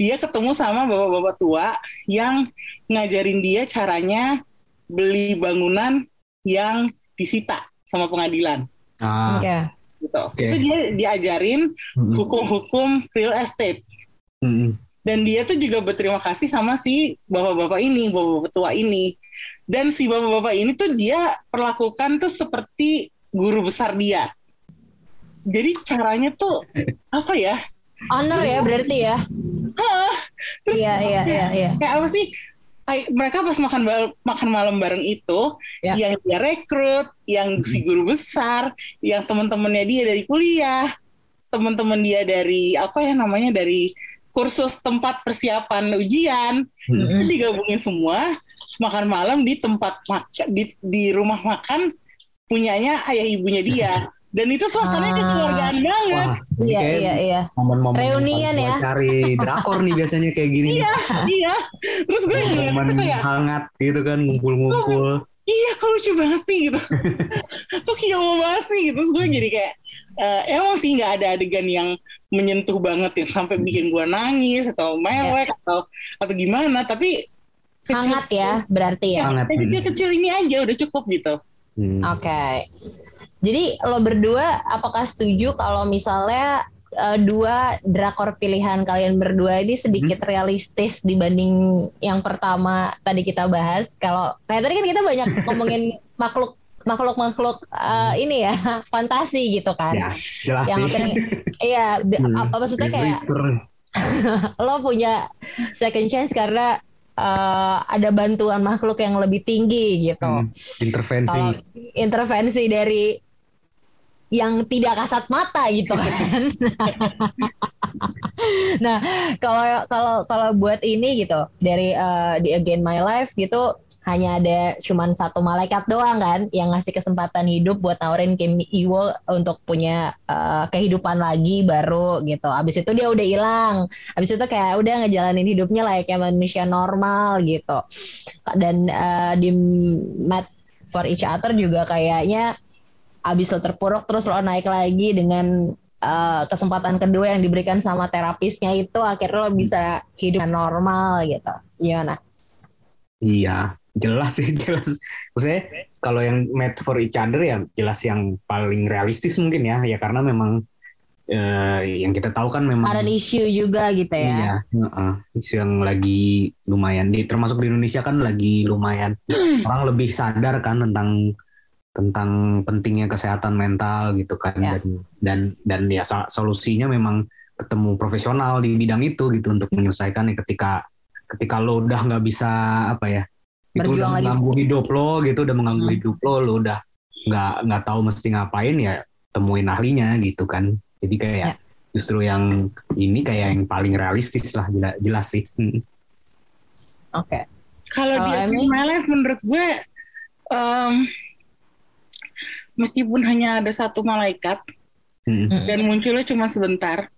S3: dia ketemu sama bapak-bapak tua yang ngajarin dia caranya beli bangunan yang disita sama pengadilan
S4: Ah,
S2: Oke.
S3: gitu.
S4: Oke.
S3: Itu dia diajarin
S4: mm,
S3: hukum-hukum real estate.
S4: mm, mm.
S3: Dan dia tuh juga berterima kasih sama si bapak-bapak ini, bapak-bapak tua ini. Dan si bapak-bapak ini tuh dia perlakukan tuh seperti guru besar dia. Jadi caranya tuh apa ya?
S2: Honor ya berarti ya.
S3: Terus
S2: Iya, iya, iya, iya.
S3: Kayak apa sih? Mereka pas makan makan malam bareng itu,
S2: Ya.
S3: yang dia rekrut, yang si guru besar, yang teman-temannya dia dari kuliah, teman-teman dia dari apa ya namanya dari kursus tempat persiapan ujian,
S4: Mm.
S3: itu digabungin semua makan malam di tempat makan di, di rumah makan punyanya ayah ibunya dia dan itu suasananya
S2: Ah.
S3: kekeluargaan banget
S4: Wah,
S2: Iya,
S4: kayak
S2: iya, iya.
S4: momen-momen
S2: Reunian ya.
S4: cari drakor nih biasanya kayak gini. nih.
S3: iya terus gue ngeliatnya
S4: momen
S3: tuh kayak
S4: hangat gitu kan ngumpul-ngumpul.
S3: iya kok lucu banget sih gitu kok kiyomo banget sih gitu terus gue jadi kayak eh, emang sih nggak ada adegan yang menyentuh banget yang sampai bikin gue nangis atau mewek atau atau gimana tapi
S2: Hangat ya berarti ya.
S4: Hangat.
S3: kecil-kecil ini aja udah cukup gitu
S4: Hmm.
S2: Oke. Jadi lo berdua apakah setuju kalau misalnya eh, dua drakor pilihan kalian berdua ini sedikit realistis dibanding yang pertama tadi kita bahas? Kalau kayak tadi kan kita banyak ngomongin makhluk makhluk makhluk eh, ini ya fantasi gitu kan.
S4: Ya, jelas
S2: yang
S4: sih.
S2: iya
S4: Hmm.
S2: apa maksudnya kayak lo punya second chance karena eh, ada bantuan makhluk yang lebih tinggi gitu.
S4: Hmm, intervensi.
S2: Kalau intervensi dari yang tidak kasat mata gitu kan. nah, kalau kalau kalau buat ini gitu dari eh, di Again My Life gitu hanya ada cuman satu malaikat doang kan yang ngasih kesempatan hidup buat nawarin Kim Iwo untuk punya eh, kehidupan lagi baru gitu. Abis itu dia udah hilang. Abis itu kayak udah ngejalanin hidupnya layaknya manusia normal gitu. Dan eh, di Mad for Each Other juga kayaknya abis lo terpuruk terus lo naik lagi dengan eh, kesempatan kedua yang diberikan sama terapisnya itu akhirnya lo bisa hidup normal gitu. Gimana?
S4: Iya, jelas sih jelas. Maksudnya kalau yang made for each other ya jelas yang paling realistis mungkin ya, ya karena memang eh, yang kita tahu kan memang
S2: Ada isu juga gitu ya.
S4: Iya, heeh. isu yang lagi lumayan di termasuk di Indonesia kan lagi lumayan orang lebih sadar kan tentang tentang pentingnya kesehatan mental gitu kan
S2: Ya.
S4: dan dan dan ya so- solusinya memang ketemu profesional di bidang itu gitu untuk menyelesaikan ketika ketika lo udah nggak bisa apa ya itu
S2: Berjuang
S4: udah
S2: lagi.
S4: mengganggu hidup lo gitu udah mengganggu
S2: Hmm.
S4: hidup lo lo udah nggak nggak tahu mesti ngapain ya temuin ahlinya gitu kan jadi kayak
S2: Ya.
S4: justru yang ini kayak yang paling realistis lah jelas, jelas sih.
S2: Oke.
S3: Kalau
S2: Kalau
S3: di My Life menurut gue em, meskipun hanya ada satu malaikat
S4: Hmm.
S3: Dan munculnya cuma sebentar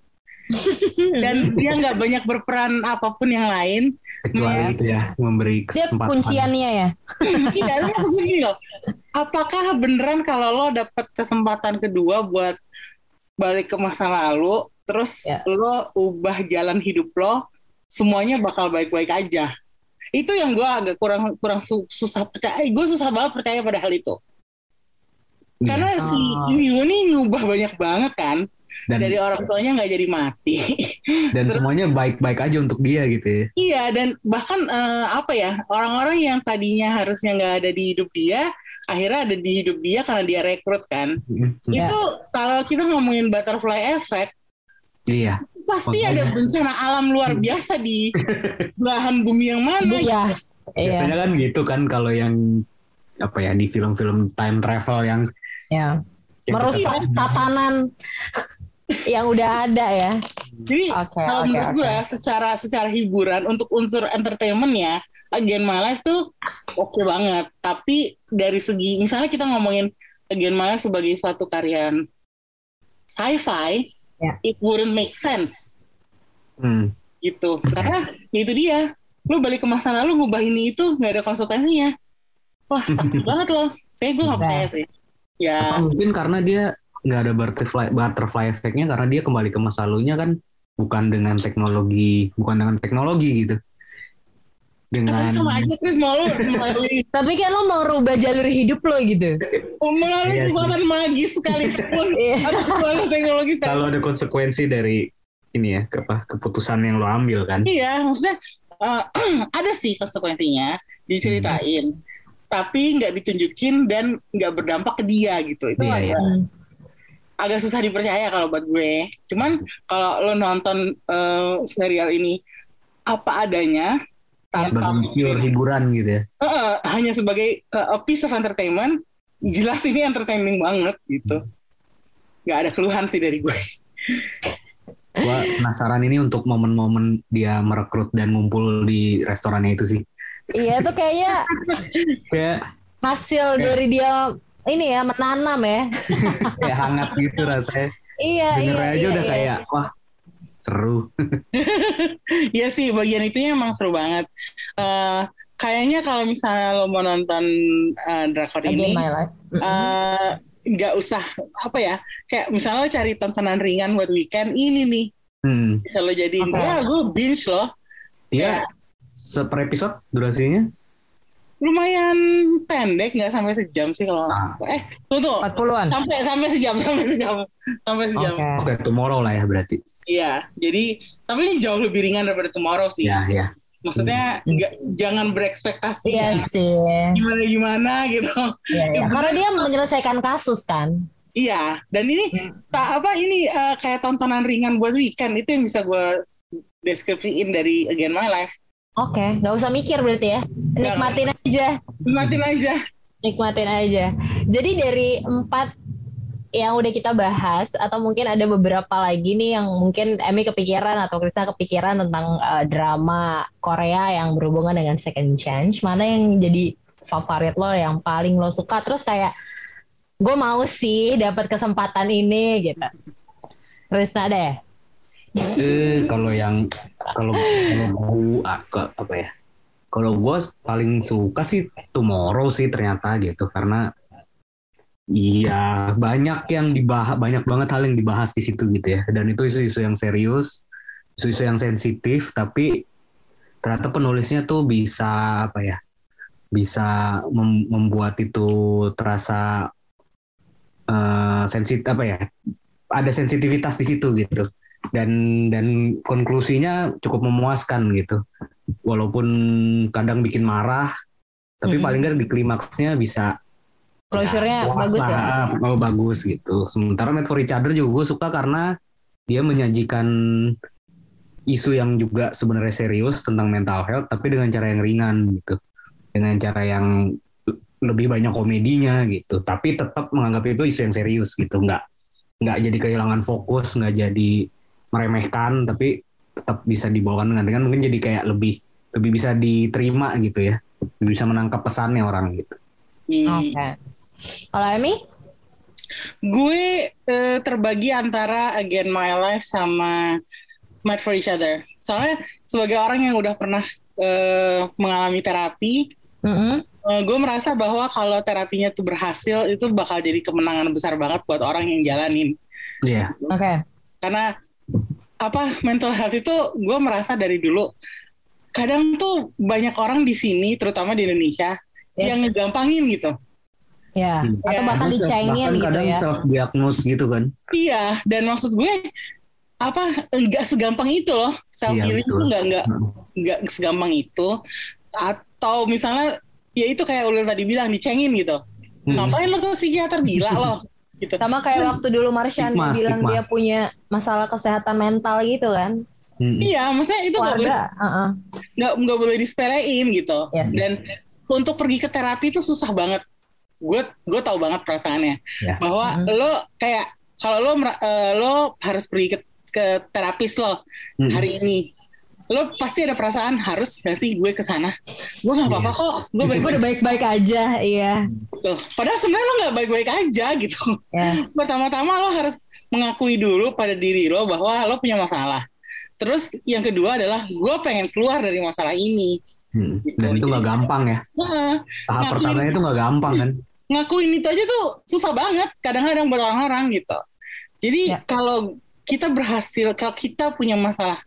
S3: dan dia nggak banyak berperan apa pun yang lain
S4: kecuali
S2: Ya.
S4: itu ya memberi
S2: Dia
S4: kesempatan
S2: kunciannya ya.
S3: tidak itu maksud gini loh apakah beneran kalau lo dapet kesempatan kedua buat balik ke masa lalu terus
S2: Ya.
S3: lo ubah jalan hidup lo semuanya bakal baik-baik aja itu yang gue agak kurang kurang su- susah percaya gue susah banget percaya pada hal itu
S4: Iya.
S3: karena si
S2: Oh.
S3: Yu ini ngubah banyak banget kan
S4: dan
S3: dari orang tuanya nggak jadi mati
S4: dan
S3: terus-
S4: semuanya baik-baik aja untuk dia gitu ya
S3: Iya dan bahkan eh, apa ya orang-orang yang tadinya harusnya nggak ada di hidup dia akhirnya ada di hidup dia karena dia rekrut kan.
S4: Hmm.
S2: Ya.
S3: Itu kalau kita ngomongin butterfly effect
S4: iya
S3: pasti
S4: Makanya.
S3: ada bencana alam luar biasa di belahan bumi yang mana.
S2: Iya. Iya.
S4: biasanya kan gitu kan kalau yang apa ya di film-film time travel yang Yang kita
S2: Merusak tatanan yang udah ada ya.
S3: Jadi
S2: Oke,
S3: kalau
S2: oke,
S3: menurut gue secara secara hiburan untuk unsur entertainment ya Again My Life tuh oke banget. Tapi dari segi misalnya kita ngomongin Again My Life sebagai suatu karya sci-fi,
S2: Ya.
S3: it wouldn't make sense
S4: Hmm.
S3: gitu. Karena ya itu dia, lu balik ke masa lalu ngubah ini itu nggak ada konsekuensinya. Wah sakit banget loh. Kayak gue nggak percaya sih. Ya,
S4: Atau mungkin karena dia nggak ada butterfly butterfly effect-nya karena dia kembali ke masa lalunya kan bukan dengan teknologi bukan dengan teknologi gitu. Dengan
S3: sama aja Chris mau lu
S2: Tapi kan lo mau rubah jalur hidup lo gitu.
S3: melalui
S4: Iya
S3: kekuatan magis sekalipun.
S2: Iya.
S3: atau teknologi
S4: kalau ada konsekuensi dari ini ya ke apa keputusan yang lo ambil kan.
S3: Iya, maksudnya eh, ada sih konsekuensinya diceritain, tapi nggak ditunjukin dan nggak berdampak ke dia gitu. Itu
S4: Iya,
S3: agak,
S4: iya.
S2: Hmm.
S3: agak susah dipercaya kalau buat gue. Cuman kalau lo nonton eh, serial ini apa adanya tanpa
S4: sebagai pure hiburan gitu ya
S3: Eh, hanya sebagai a piece of entertainment, jelas ini entertaining banget gitu. Nggak ada keluhan sih dari gue.
S4: gua penasaran ini untuk momen-momen dia merekrut dan ngumpul di restorannya itu sih
S2: Iya tuh kayaknya
S4: kayak
S2: hasil dari dia ini ya menanam ya.
S4: kayak hangat gitu rasanya
S2: Iya
S4: denger
S2: iya.
S4: aja
S2: iya,
S4: udah
S2: iya.
S4: kayak wah seru
S3: Iya sih, bagian itunya emang seru banget. Eh, kayaknya kalau misalnya lo mau nonton uh, drakor ini
S2: my life. Mm-mm.
S3: eh, nggak usah apa ya kayak misalnya lo cari tontonan ringan buat weekend ini nih
S4: Hmm.
S3: bisa lo jadiin
S2: Oke.
S3: wah gue binge loh
S4: Dia seper episode durasinya?
S3: lumayan pendek nggak sampai sejam sih kalau
S4: Ah.
S3: eh tuh tuh
S2: 40-an.
S3: sampai sampai sejam sampai sejam sampai sejam
S2: Oke.
S4: Oke, tomorrow lah ya berarti.
S3: iya jadi tapi ini jauh lebih ringan daripada tomorrow sih
S4: Ya, ya.
S3: maksudnya nggak jangan berekspektasi
S2: Iya sih.
S3: gimana gimana gitu
S2: Iya, iya. Karena dia menyelesaikan kasus kan.
S3: iya dan ini tak apa ini eh, kayak tontonan ringan buat weekend itu yang bisa gue deskripsiin dari Again My Life
S2: Oke, nggak usah mikir berarti ya. Nikmatin aja.
S3: nikmatin aja
S2: Nikmatin aja. Jadi dari empat yang udah kita bahas atau mungkin ada beberapa lagi nih yang mungkin Emi kepikiran atau Krista kepikiran tentang eh, drama Korea yang berhubungan dengan second chance mana yang jadi favorit lo yang paling lo suka terus kayak gue mau sih dapat kesempatan ini gitu Krista deh
S4: Eh, kalau yang kalau kalau gua ke- apa ya? Kalau gua paling suka sih Tomorrow sih ternyata gitu karena iya banyak yang dibahas banyak banget hal yang dibahas di situ gitu ya dan itu isu-isu yang serius isu-isu yang sensitif tapi ternyata penulisnya tuh bisa apa ya bisa mem- membuat itu terasa eh sensitif apa ya ada sensitivitas di situ gitu dan dan konklusinya cukup memuaskan gitu. Walaupun kadang bikin marah tapi
S2: Mhm.
S4: paling nggak di klimaksnya bisa
S2: closure-nya
S4: puas
S2: bagus
S4: lah,
S2: ya?
S4: oh, bagus gitu. Sementara Made for Each Other juga gue suka karena dia menyajikan isu yang juga sebenarnya serius tentang mental health tapi dengan cara yang ringan gitu. Dengan cara yang lebih banyak komedinya gitu. Tapi tetap menganggap itu isu yang serius gitu. Nggak nggak jadi kehilangan fokus nggak jadi meremehkan tapi tetap bisa dibawakan dengan dengan mungkin jadi kayak lebih lebih bisa diterima gitu ya lebih bisa menangkap pesannya orang gitu
S3: Hmm.
S2: oke kalau Emi
S3: gue eh, terbagi antara Again My Life sama Mad for Each Other. Soalnya sebagai orang yang udah pernah eh, mengalami terapi,
S2: Mm-mm.
S3: eh, gue merasa bahwa kalau terapinya tuh berhasil itu bakal jadi kemenangan besar banget buat orang yang jalanin.
S4: Iya
S2: oke
S3: Karena apa mental health itu gue merasa dari dulu kadang tuh banyak orang di sini terutama di Indonesia
S2: Yes.
S3: yang ngegampangin gitu.
S2: ya
S4: Hmm.
S2: atau
S3: Ya,
S2: bahkan dicengin
S4: bahkan
S2: gitu
S4: kadang
S2: ya
S4: self diagnose gitu kan
S3: Iya, dan maksud gue apa nggak segampang itu loh self
S4: Iya,
S3: healing
S4: betul.
S3: itu nggak nggak nggak segampang itu atau misalnya ya itu kayak Ulil tadi bilang dicengin gitu
S4: Hmm.
S3: ngapain lo ke psikiater gila lo gitu
S2: sama kayak waktu dulu Marshan
S4: Stigma,
S2: bilang
S4: stigma.
S2: dia punya masalah kesehatan mental gitu kan
S4: Hmm.
S3: iya maksudnya itu nggak boleh
S2: uh-uh.
S3: nggak nggak boleh disepelein gitu
S2: Yes.
S3: dan untuk pergi ke terapi itu susah banget gue gue tahu banget perasaannya
S4: Ya.
S3: bahwa
S2: Mhm.
S3: lo kayak kalau lo eh, lo harus pergi ke ke terapis lo
S4: Hmm.
S3: hari ini lo pasti ada perasaan harus gak sih gue ke sana gue nggak apa-apa
S4: Iya.
S3: kok gue baik
S2: udah baik-baik aja iya
S3: Tuh. padahal sebenarnya lo nggak baik-baik aja gitu
S2: ya
S3: pertama-tama lo harus mengakui dulu pada diri lo bahwa lo punya masalah terus yang kedua adalah gue pengen keluar dari masalah ini
S4: Hmm.
S3: Gitu.
S4: Dan itu nggak gampang ya.
S3: Nah,
S4: Tahap pertamanya itu nggak gampang kan.
S3: ngakuin itu aja tuh susah banget kadang-kadang buat orang-orang gitu. Jadi
S2: Ya.
S3: kalau kita berhasil, kalau kita punya masalah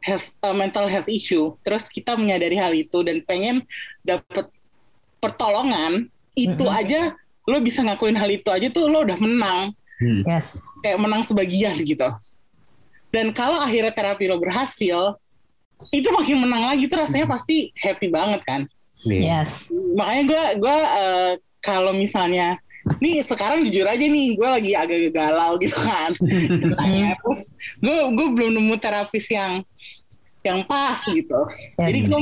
S3: health, uh, mental health issue, terus kita menyadari hal itu dan pengen dapet pertolongan, itu
S2: Mm-mm.
S3: aja lo bisa ngakuin hal itu aja tuh lo udah menang,
S4: Hmm.
S2: yes
S3: kayak menang sebagian gitu. Dan kalau akhirnya terapi lo berhasil, itu makin menang lagi tuh rasanya pasti happy banget kan
S4: Iya.
S2: yes
S3: makanya gue gue eh, kalau misalnya nih sekarang jujur aja nih gue lagi agak galau gitu kan. Tanya, terus gue gue belum nemu terapis yang yang pas gitu.
S2: Ya.
S3: jadi gue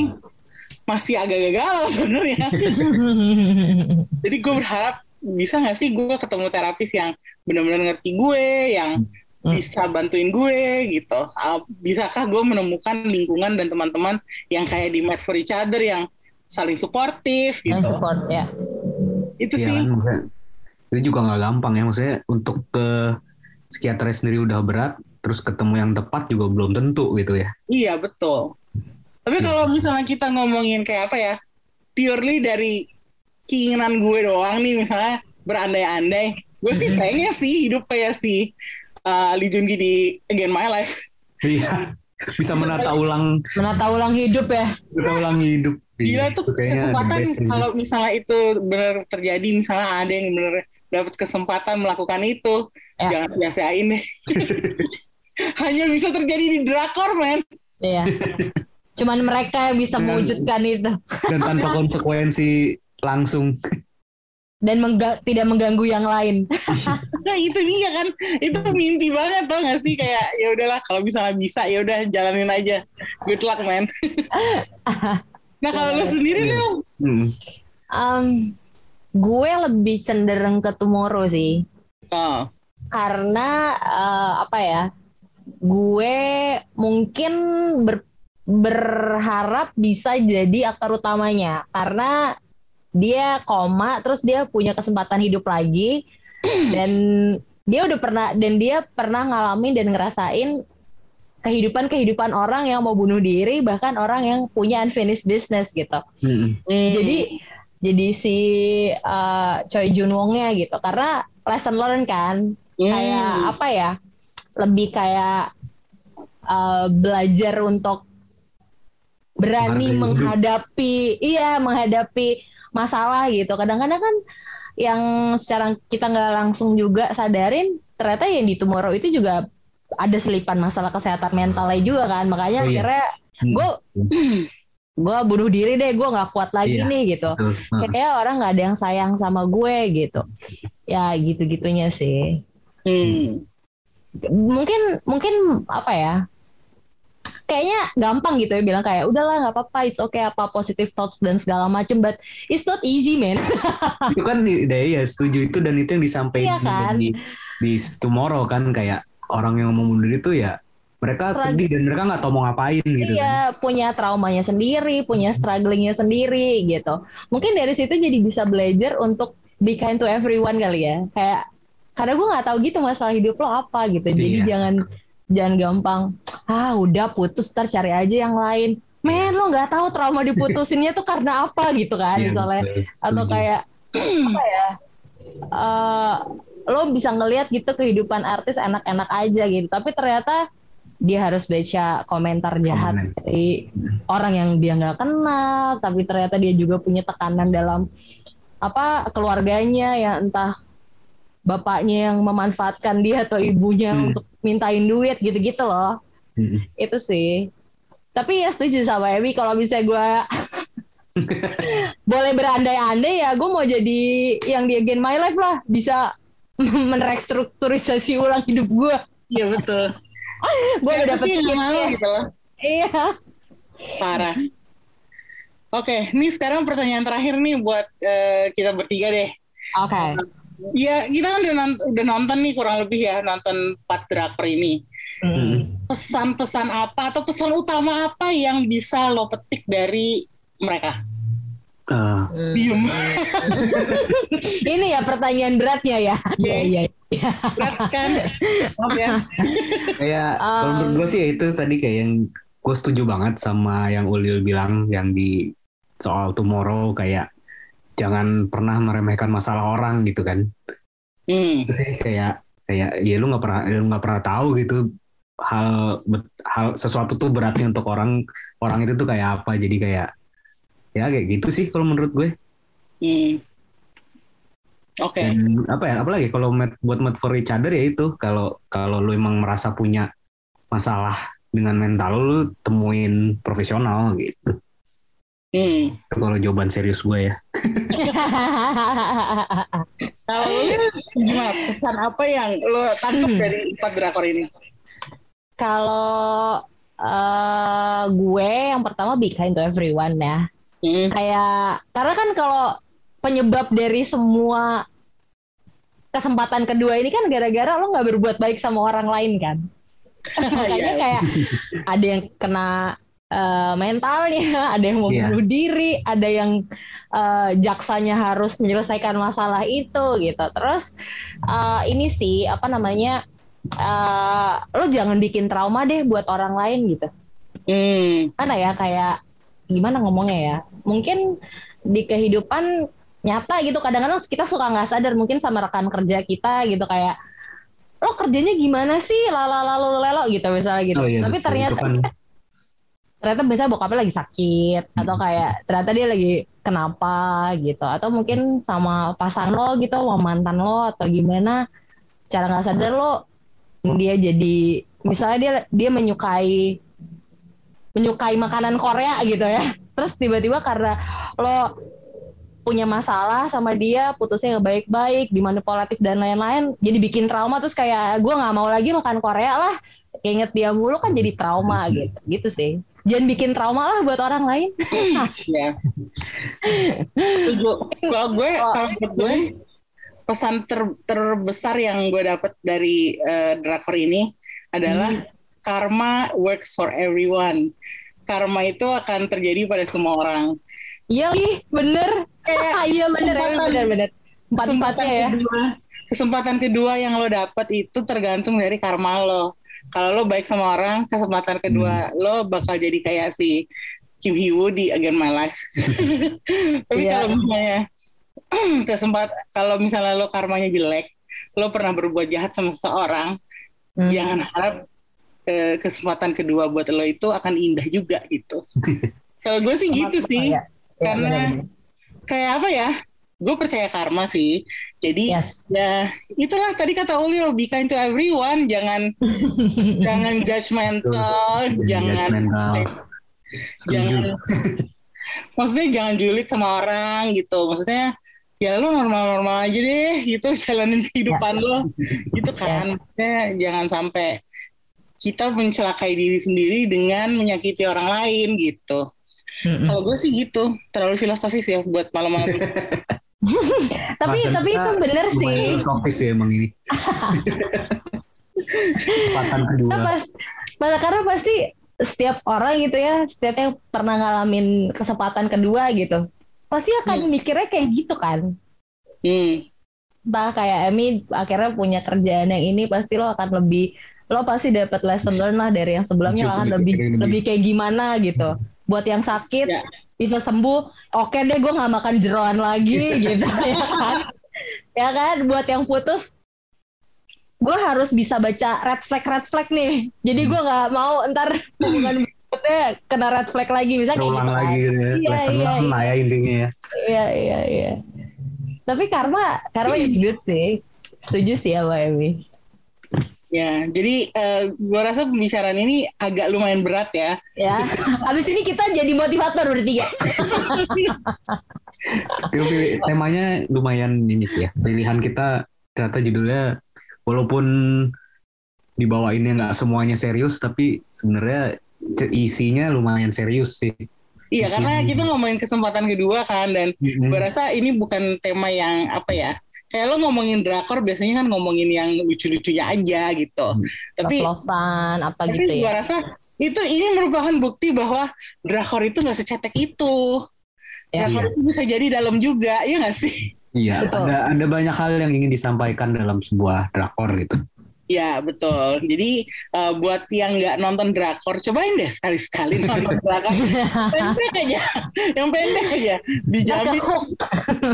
S3: masih agak galau sebenarnya. Jadi gue berharap bisa nggak sih gue ketemu terapis yang benar-benar ngerti gue yang
S2: Hmm.
S3: bisa bantuin gue gitu. Ah, bisakah gue menemukan lingkungan dan teman-teman yang kayak di Mad for Each Other yang saling suportif
S2: yang
S3: gitu
S2: support ya.
S3: Itu
S4: Iya
S3: sih.
S4: kan, itu juga nggak gampang ya maksudnya untuk ke psikiater sendiri udah berat, terus ketemu yang tepat juga belum tentu gitu ya.
S3: iya betul tapi
S4: Hmm.
S3: kalau misalnya kita ngomongin kayak apa ya purely dari keinginan gue doang nih misalnya berandai-andai gue sih
S2: Mhm.
S3: pengen sih hidup kayak si uh, Lee Joon Gi di Again My Life
S4: Iya. Bisa menata ulang
S2: Menata ulang hidup ya.
S4: menata ulang hidup.
S3: Gila
S4: Iya,
S3: tuh
S4: itu
S3: kesempatan kalau misalnya itu benar terjadi misalnya ada yang benar dapat kesempatan melakukan itu
S2: Ya.
S3: jangan sia-siain deh hanya bisa terjadi di drakor men
S2: Iya. Cuman mereka yang bisa
S4: Dan-
S2: mewujudkan itu
S4: dan tanpa konsekuensi langsung.
S2: dan mengga- tidak mengganggu yang lain.
S3: nah itu dia kan itu mimpi banget tau gak sih kayak ya udahlah kalau misalnya bisa ya udah jalanin aja good luck man nah kalau lu sendiri
S4: Iya.
S3: lu
S4: Hmm.
S2: Um, gue lebih cenderung ke tomorrow sih.
S3: oh
S2: karena eh, apa ya gue mungkin ber- berharap bisa jadi aktor utamanya karena dia koma terus dia punya kesempatan hidup lagi dan dia udah pernah dan dia pernah ngalamin dan ngerasain kehidupan kehidupan orang yang mau bunuh diri bahkan orang yang punya unfinished business gitu
S4: Hmm.
S2: jadi jadi si eh, Choi Jun Wongnya gitu karena lesson learn kan
S3: Hmm.
S2: kayak apa ya lebih kayak uh, belajar untuk berani
S4: hidup.
S2: menghadapi iya menghadapi masalah gitu kadang-kadang kan yang secara kita nggak langsung juga sadarin ternyata yang di tomorrow itu juga ada selipan masalah kesehatan mentalnya juga kan makanya
S4: Oh, iya.
S2: akhirnya
S4: Hmm.
S2: gue bunuh diri deh gue nggak kuat lagi
S4: Iya.
S2: nih gitu
S4: Betul. Nah,
S2: kayak orang nggak ada yang sayang sama gue gitu ya gitu gitunya sih
S3: Hmm.
S2: mungkin mungkin apa ya kayaknya gampang gitu ya bilang kayak udahlah nggak apa-apa it's okay apa positive thoughts dan segala macem but it's not easy man
S4: itu kan di- ya, ya setuju itu dan itu yang disampaikan
S2: Iya kan?
S4: di, di tomorrow kan kayak orang yang mau bunuh diri itu ya mereka
S2: Tragedi.
S4: sedih dan mereka nggak tahu mau ngapain gitu kan.
S2: iya punya traumanya sendiri punya strugglingnya sendiri gitu mungkin dari situ jadi bisa belajar untuk be kind to everyone kali ya kayak karena gue nggak tahu gitu masalah hidup lo apa gitu jadi
S4: Iya.
S2: jangan jangan gampang ah udah putus ntar cari aja yang lain men lo nggak tahu trauma diputusinnya tuh karena apa gitu kan
S4: Iya,
S2: misalnya
S4: betul.
S2: atau kayak apa ya eh, lo bisa ngelihat gitu kehidupan artis enak-enak aja gitu tapi ternyata dia harus baca komentar jahat
S4: Komen.
S2: dari orang yang dia nggak kenal tapi ternyata dia juga punya tekanan dalam apa keluarganya yang entah bapaknya yang memanfaatkan dia atau ibunya
S4: Hmm.
S2: untuk mintain duit gitu-gitu loh
S4: Mm-mm.
S2: itu sih tapi ya setuju sama Emi kalau misalnya gue boleh berandai-andai ya gue mau jadi yang di Again My Life lah bisa merestrukturisasi ulang hidup gue
S3: iya betul
S2: gue udah dapet
S3: sih
S2: kitnya.
S3: mau gitu loh
S2: iya
S3: parah oke ini sekarang pertanyaan terakhir nih buat eh, kita bertiga deh
S2: oke
S3: Ya kita kan udah nonton, udah nonton nih kurang lebih ya nonton empat drakor ini.
S2: Hmm.
S3: Pesan-pesan apa atau pesan utama apa yang bisa lo petik dari mereka? Diem.
S2: ini ya pertanyaan beratnya ya
S3: Iya.
S2: iya iya
S3: Berat kan? Maaf ya.
S4: kayak kalau
S2: Um,
S4: menurut gue sih ya itu tadi kayak yang gue setuju banget sama yang Ulil bilang yang di soal tomorrow kayak jangan pernah meremehkan masalah orang gitu kan
S3: Hmm.
S4: Itu sih kayak kayak ya lu nggak pernah lu nggak pernah tahu gitu hal hal sesuatu tuh beratnya untuk orang orang itu tuh kayak apa jadi kayak ya kayak gitu sih kalau menurut gue
S3: Hmm. Oke.
S4: dan apa ya apalagi kalau met- buat met for each other ya itu kalau kalau lu emang merasa punya masalah dengan mental lu, lu temuin profesional gitu
S3: Hmm.
S4: Itu kalau jawaban serius gue ya
S3: Kalau lo gimana? Pesan apa yang lo tangkap
S2: Hmm.
S3: dari empat drakor ini?
S2: kalau eh, gue yang pertama be kind to everyone ya
S3: Hmm.
S2: kayak karena kan kalau penyebab dari semua kesempatan kedua ini kan gara-gara lo nggak berbuat baik sama orang lain kan makanya
S3: Iya.
S2: kayak ada yang kena eh, mentalnya ada yang mau
S4: Iya.
S2: bunuh diri ada yang eh, jaksanya harus menyelesaikan masalah itu gitu terus eh, ini sih apa namanya eh, lo jangan bikin trauma deh buat orang lain gitu
S3: Hmm.
S2: mana ya kayak gimana ngomongnya ya mungkin di kehidupan nyata gitu kadang-kadang kita suka nggak sadar mungkin sama rekan kerja kita gitu kayak lo kerjanya gimana sih lala lalu lelo gitu misalnya gitu
S4: Oh iya,
S2: tapi
S4: betul.
S2: ternyata
S4: kan-
S2: ternyata biasanya bokapnya lagi sakit atau
S4: Hmm.
S2: kayak ternyata dia lagi kenapa gitu atau mungkin sama pasangan lo gitu sama mantan lo atau gimana secara nggak sadar lo dia jadi misalnya dia dia menyukai menyukai makanan Korea gitu ya terus tiba-tiba karena lo punya masalah sama dia putusnya nggak baik-baik dimanipulatif dan lain-lain jadi bikin trauma terus kayak gue nggak mau lagi makan Korea lah inget dia mulu kan jadi trauma gitu gitu sih jangan bikin trauma lah buat orang lain
S3: Ya. Setuju. Kalau gue, kalau gue pesan ter- terbesar yang gue dapat dari eh, drakor ini adalah
S2: Hmm.
S3: Karma works for everyone. Karma itu akan terjadi pada semua orang.
S2: iya ih bener
S3: Kayak
S2: iya bener ya,
S3: kesempatan-
S2: bener bener empat
S3: kesempatan
S2: empatnya ya
S3: kedua, kesempatan kedua yang lo dapat itu tergantung dari karma lo. Kalau lo baik sama orang, kesempatan kedua lo bakal jadi kayak si Kim Hee Woo di Again My Life. Tapi
S2: Iya.
S3: kalau misalnya kesempat kalau misalnya lo karmanya jelek, lo pernah berbuat jahat sama seseorang,
S2: Hmm.
S3: jangan harap eh, kesempatan kedua buat lo itu akan indah juga gitu. kalau gue sih gitu sih,
S2: iya,
S3: karena
S2: bener-bener.
S3: kayak apa ya? Gue percaya karma sih. Jadi
S2: yes
S3: ya itulah tadi kata Ulil be kind to everyone jangan jangan judgmental jangan jangan maksudnya jangan julid sama orang gitu maksudnya ya lu normal-normal aja deh gitu jalanin kehidupan lo gitu kan
S2: Yes.
S3: maksudnya jangan sampai kita mencelakai diri sendiri dengan menyakiti orang lain gitu
S2: Mm-mm.
S3: kalau gue sih gitu terlalu filosofis ya buat malam-malam
S2: tapi
S4: Bahasan
S2: tapi itu bener sih
S4: filosofis ya emang ini. Kesempatan kedua.
S2: Nah, pas, pada karena pasti setiap orang gitu ya, setiap yang pernah ngalamin kesempatan kedua gitu, pasti akan mikirnya kayak gitu kan.
S3: hmm.
S2: Entah kayak Emi akhirnya punya kerjaan yang ini, pasti lo akan lebih, lo pasti dapat lesson learn lah dari yang sebelumnya akan lebih
S4: lebih.
S2: lebih kayak gimana gitu. Buat yang sakit
S3: Ya.
S2: bisa sembuh, oke deh gue nggak makan jeroan lagi gitu ya kan. Ya kan, buat yang putus gue harus bisa baca red flag red flag nih jadi gue nggak mau ntar hubungan berikutnya kena red flag lagi bisa kayak gitu
S4: lagi
S2: kan.
S4: gitu ya.
S2: Iya,
S4: Lesson
S2: iya,
S4: learn
S2: iya.
S4: lah ya intinya ya.
S2: iya iya iya tapi karma karma is good sih setuju sih ya Mbak Emi
S3: Ya, jadi eh, gua rasa pembicaraan ini agak lumayan berat ya.
S2: ya habis ini kita jadi motivator bertiga
S4: Pilih- temanya lumayan ini sih ya. Pilihan kita ternyata judulnya walaupun dibawainnya nggak semuanya serius tapi sebenarnya isinya lumayan serius sih.
S3: Iya, karena kita ngomongin kesempatan kedua kan, dan
S4: Mm-mm.
S3: gua rasa ini bukan tema yang apa ya. Kayak lo ngomongin drakor biasanya kan ngomongin yang lucu-lucunya aja gitu. Tapi
S2: love-lovean apa
S3: tapi
S2: gitu
S3: gua
S2: ya
S3: rasa itu ini merupakan bukti bahwa drakor itu nggak secetek itu.
S2: Ya.
S3: Drakor itu bisa jadi dalam juga, ya nggak sih?
S4: Iya,
S2: Betul.
S4: ada ada banyak hal yang ingin disampaikan dalam sebuah drakor gitu.
S3: Ya betul. Jadi eh, buat yang nggak nonton drakor, cobain deh sekali-sekali nonton drakor. pendek aja, yang pendek aja. Dijamin.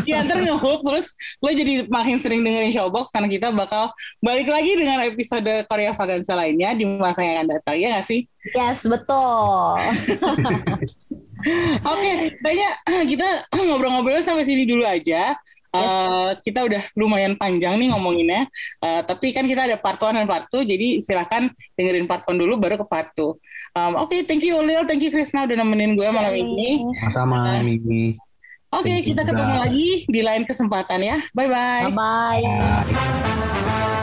S3: Iya ntar ngehook terus lo jadi makin sering dengerin Showbox karena kita bakal balik lagi dengan episode Korea Vaganza lainnya di masa yang akan datang ya nggak sih?
S2: yes betul
S3: Oke, kayaknya kita ngobrol-ngobrol sampai sini dulu aja. Eh, kita udah lumayan panjang nih ngomonginnya, Eh, tapi kan kita ada part 1 dan part 2, jadi silahkan dengerin part 1 dulu baru ke part 2. Um, Oke, thank you Lil, thank you Krisna udah nemenin gue malam ini.
S4: Sama ini.
S3: Oke,
S4: Thank you
S3: kita
S4: juga.
S3: ketemu lagi di lain kesempatan ya. Bye-bye.
S2: bye bye
S4: Bye.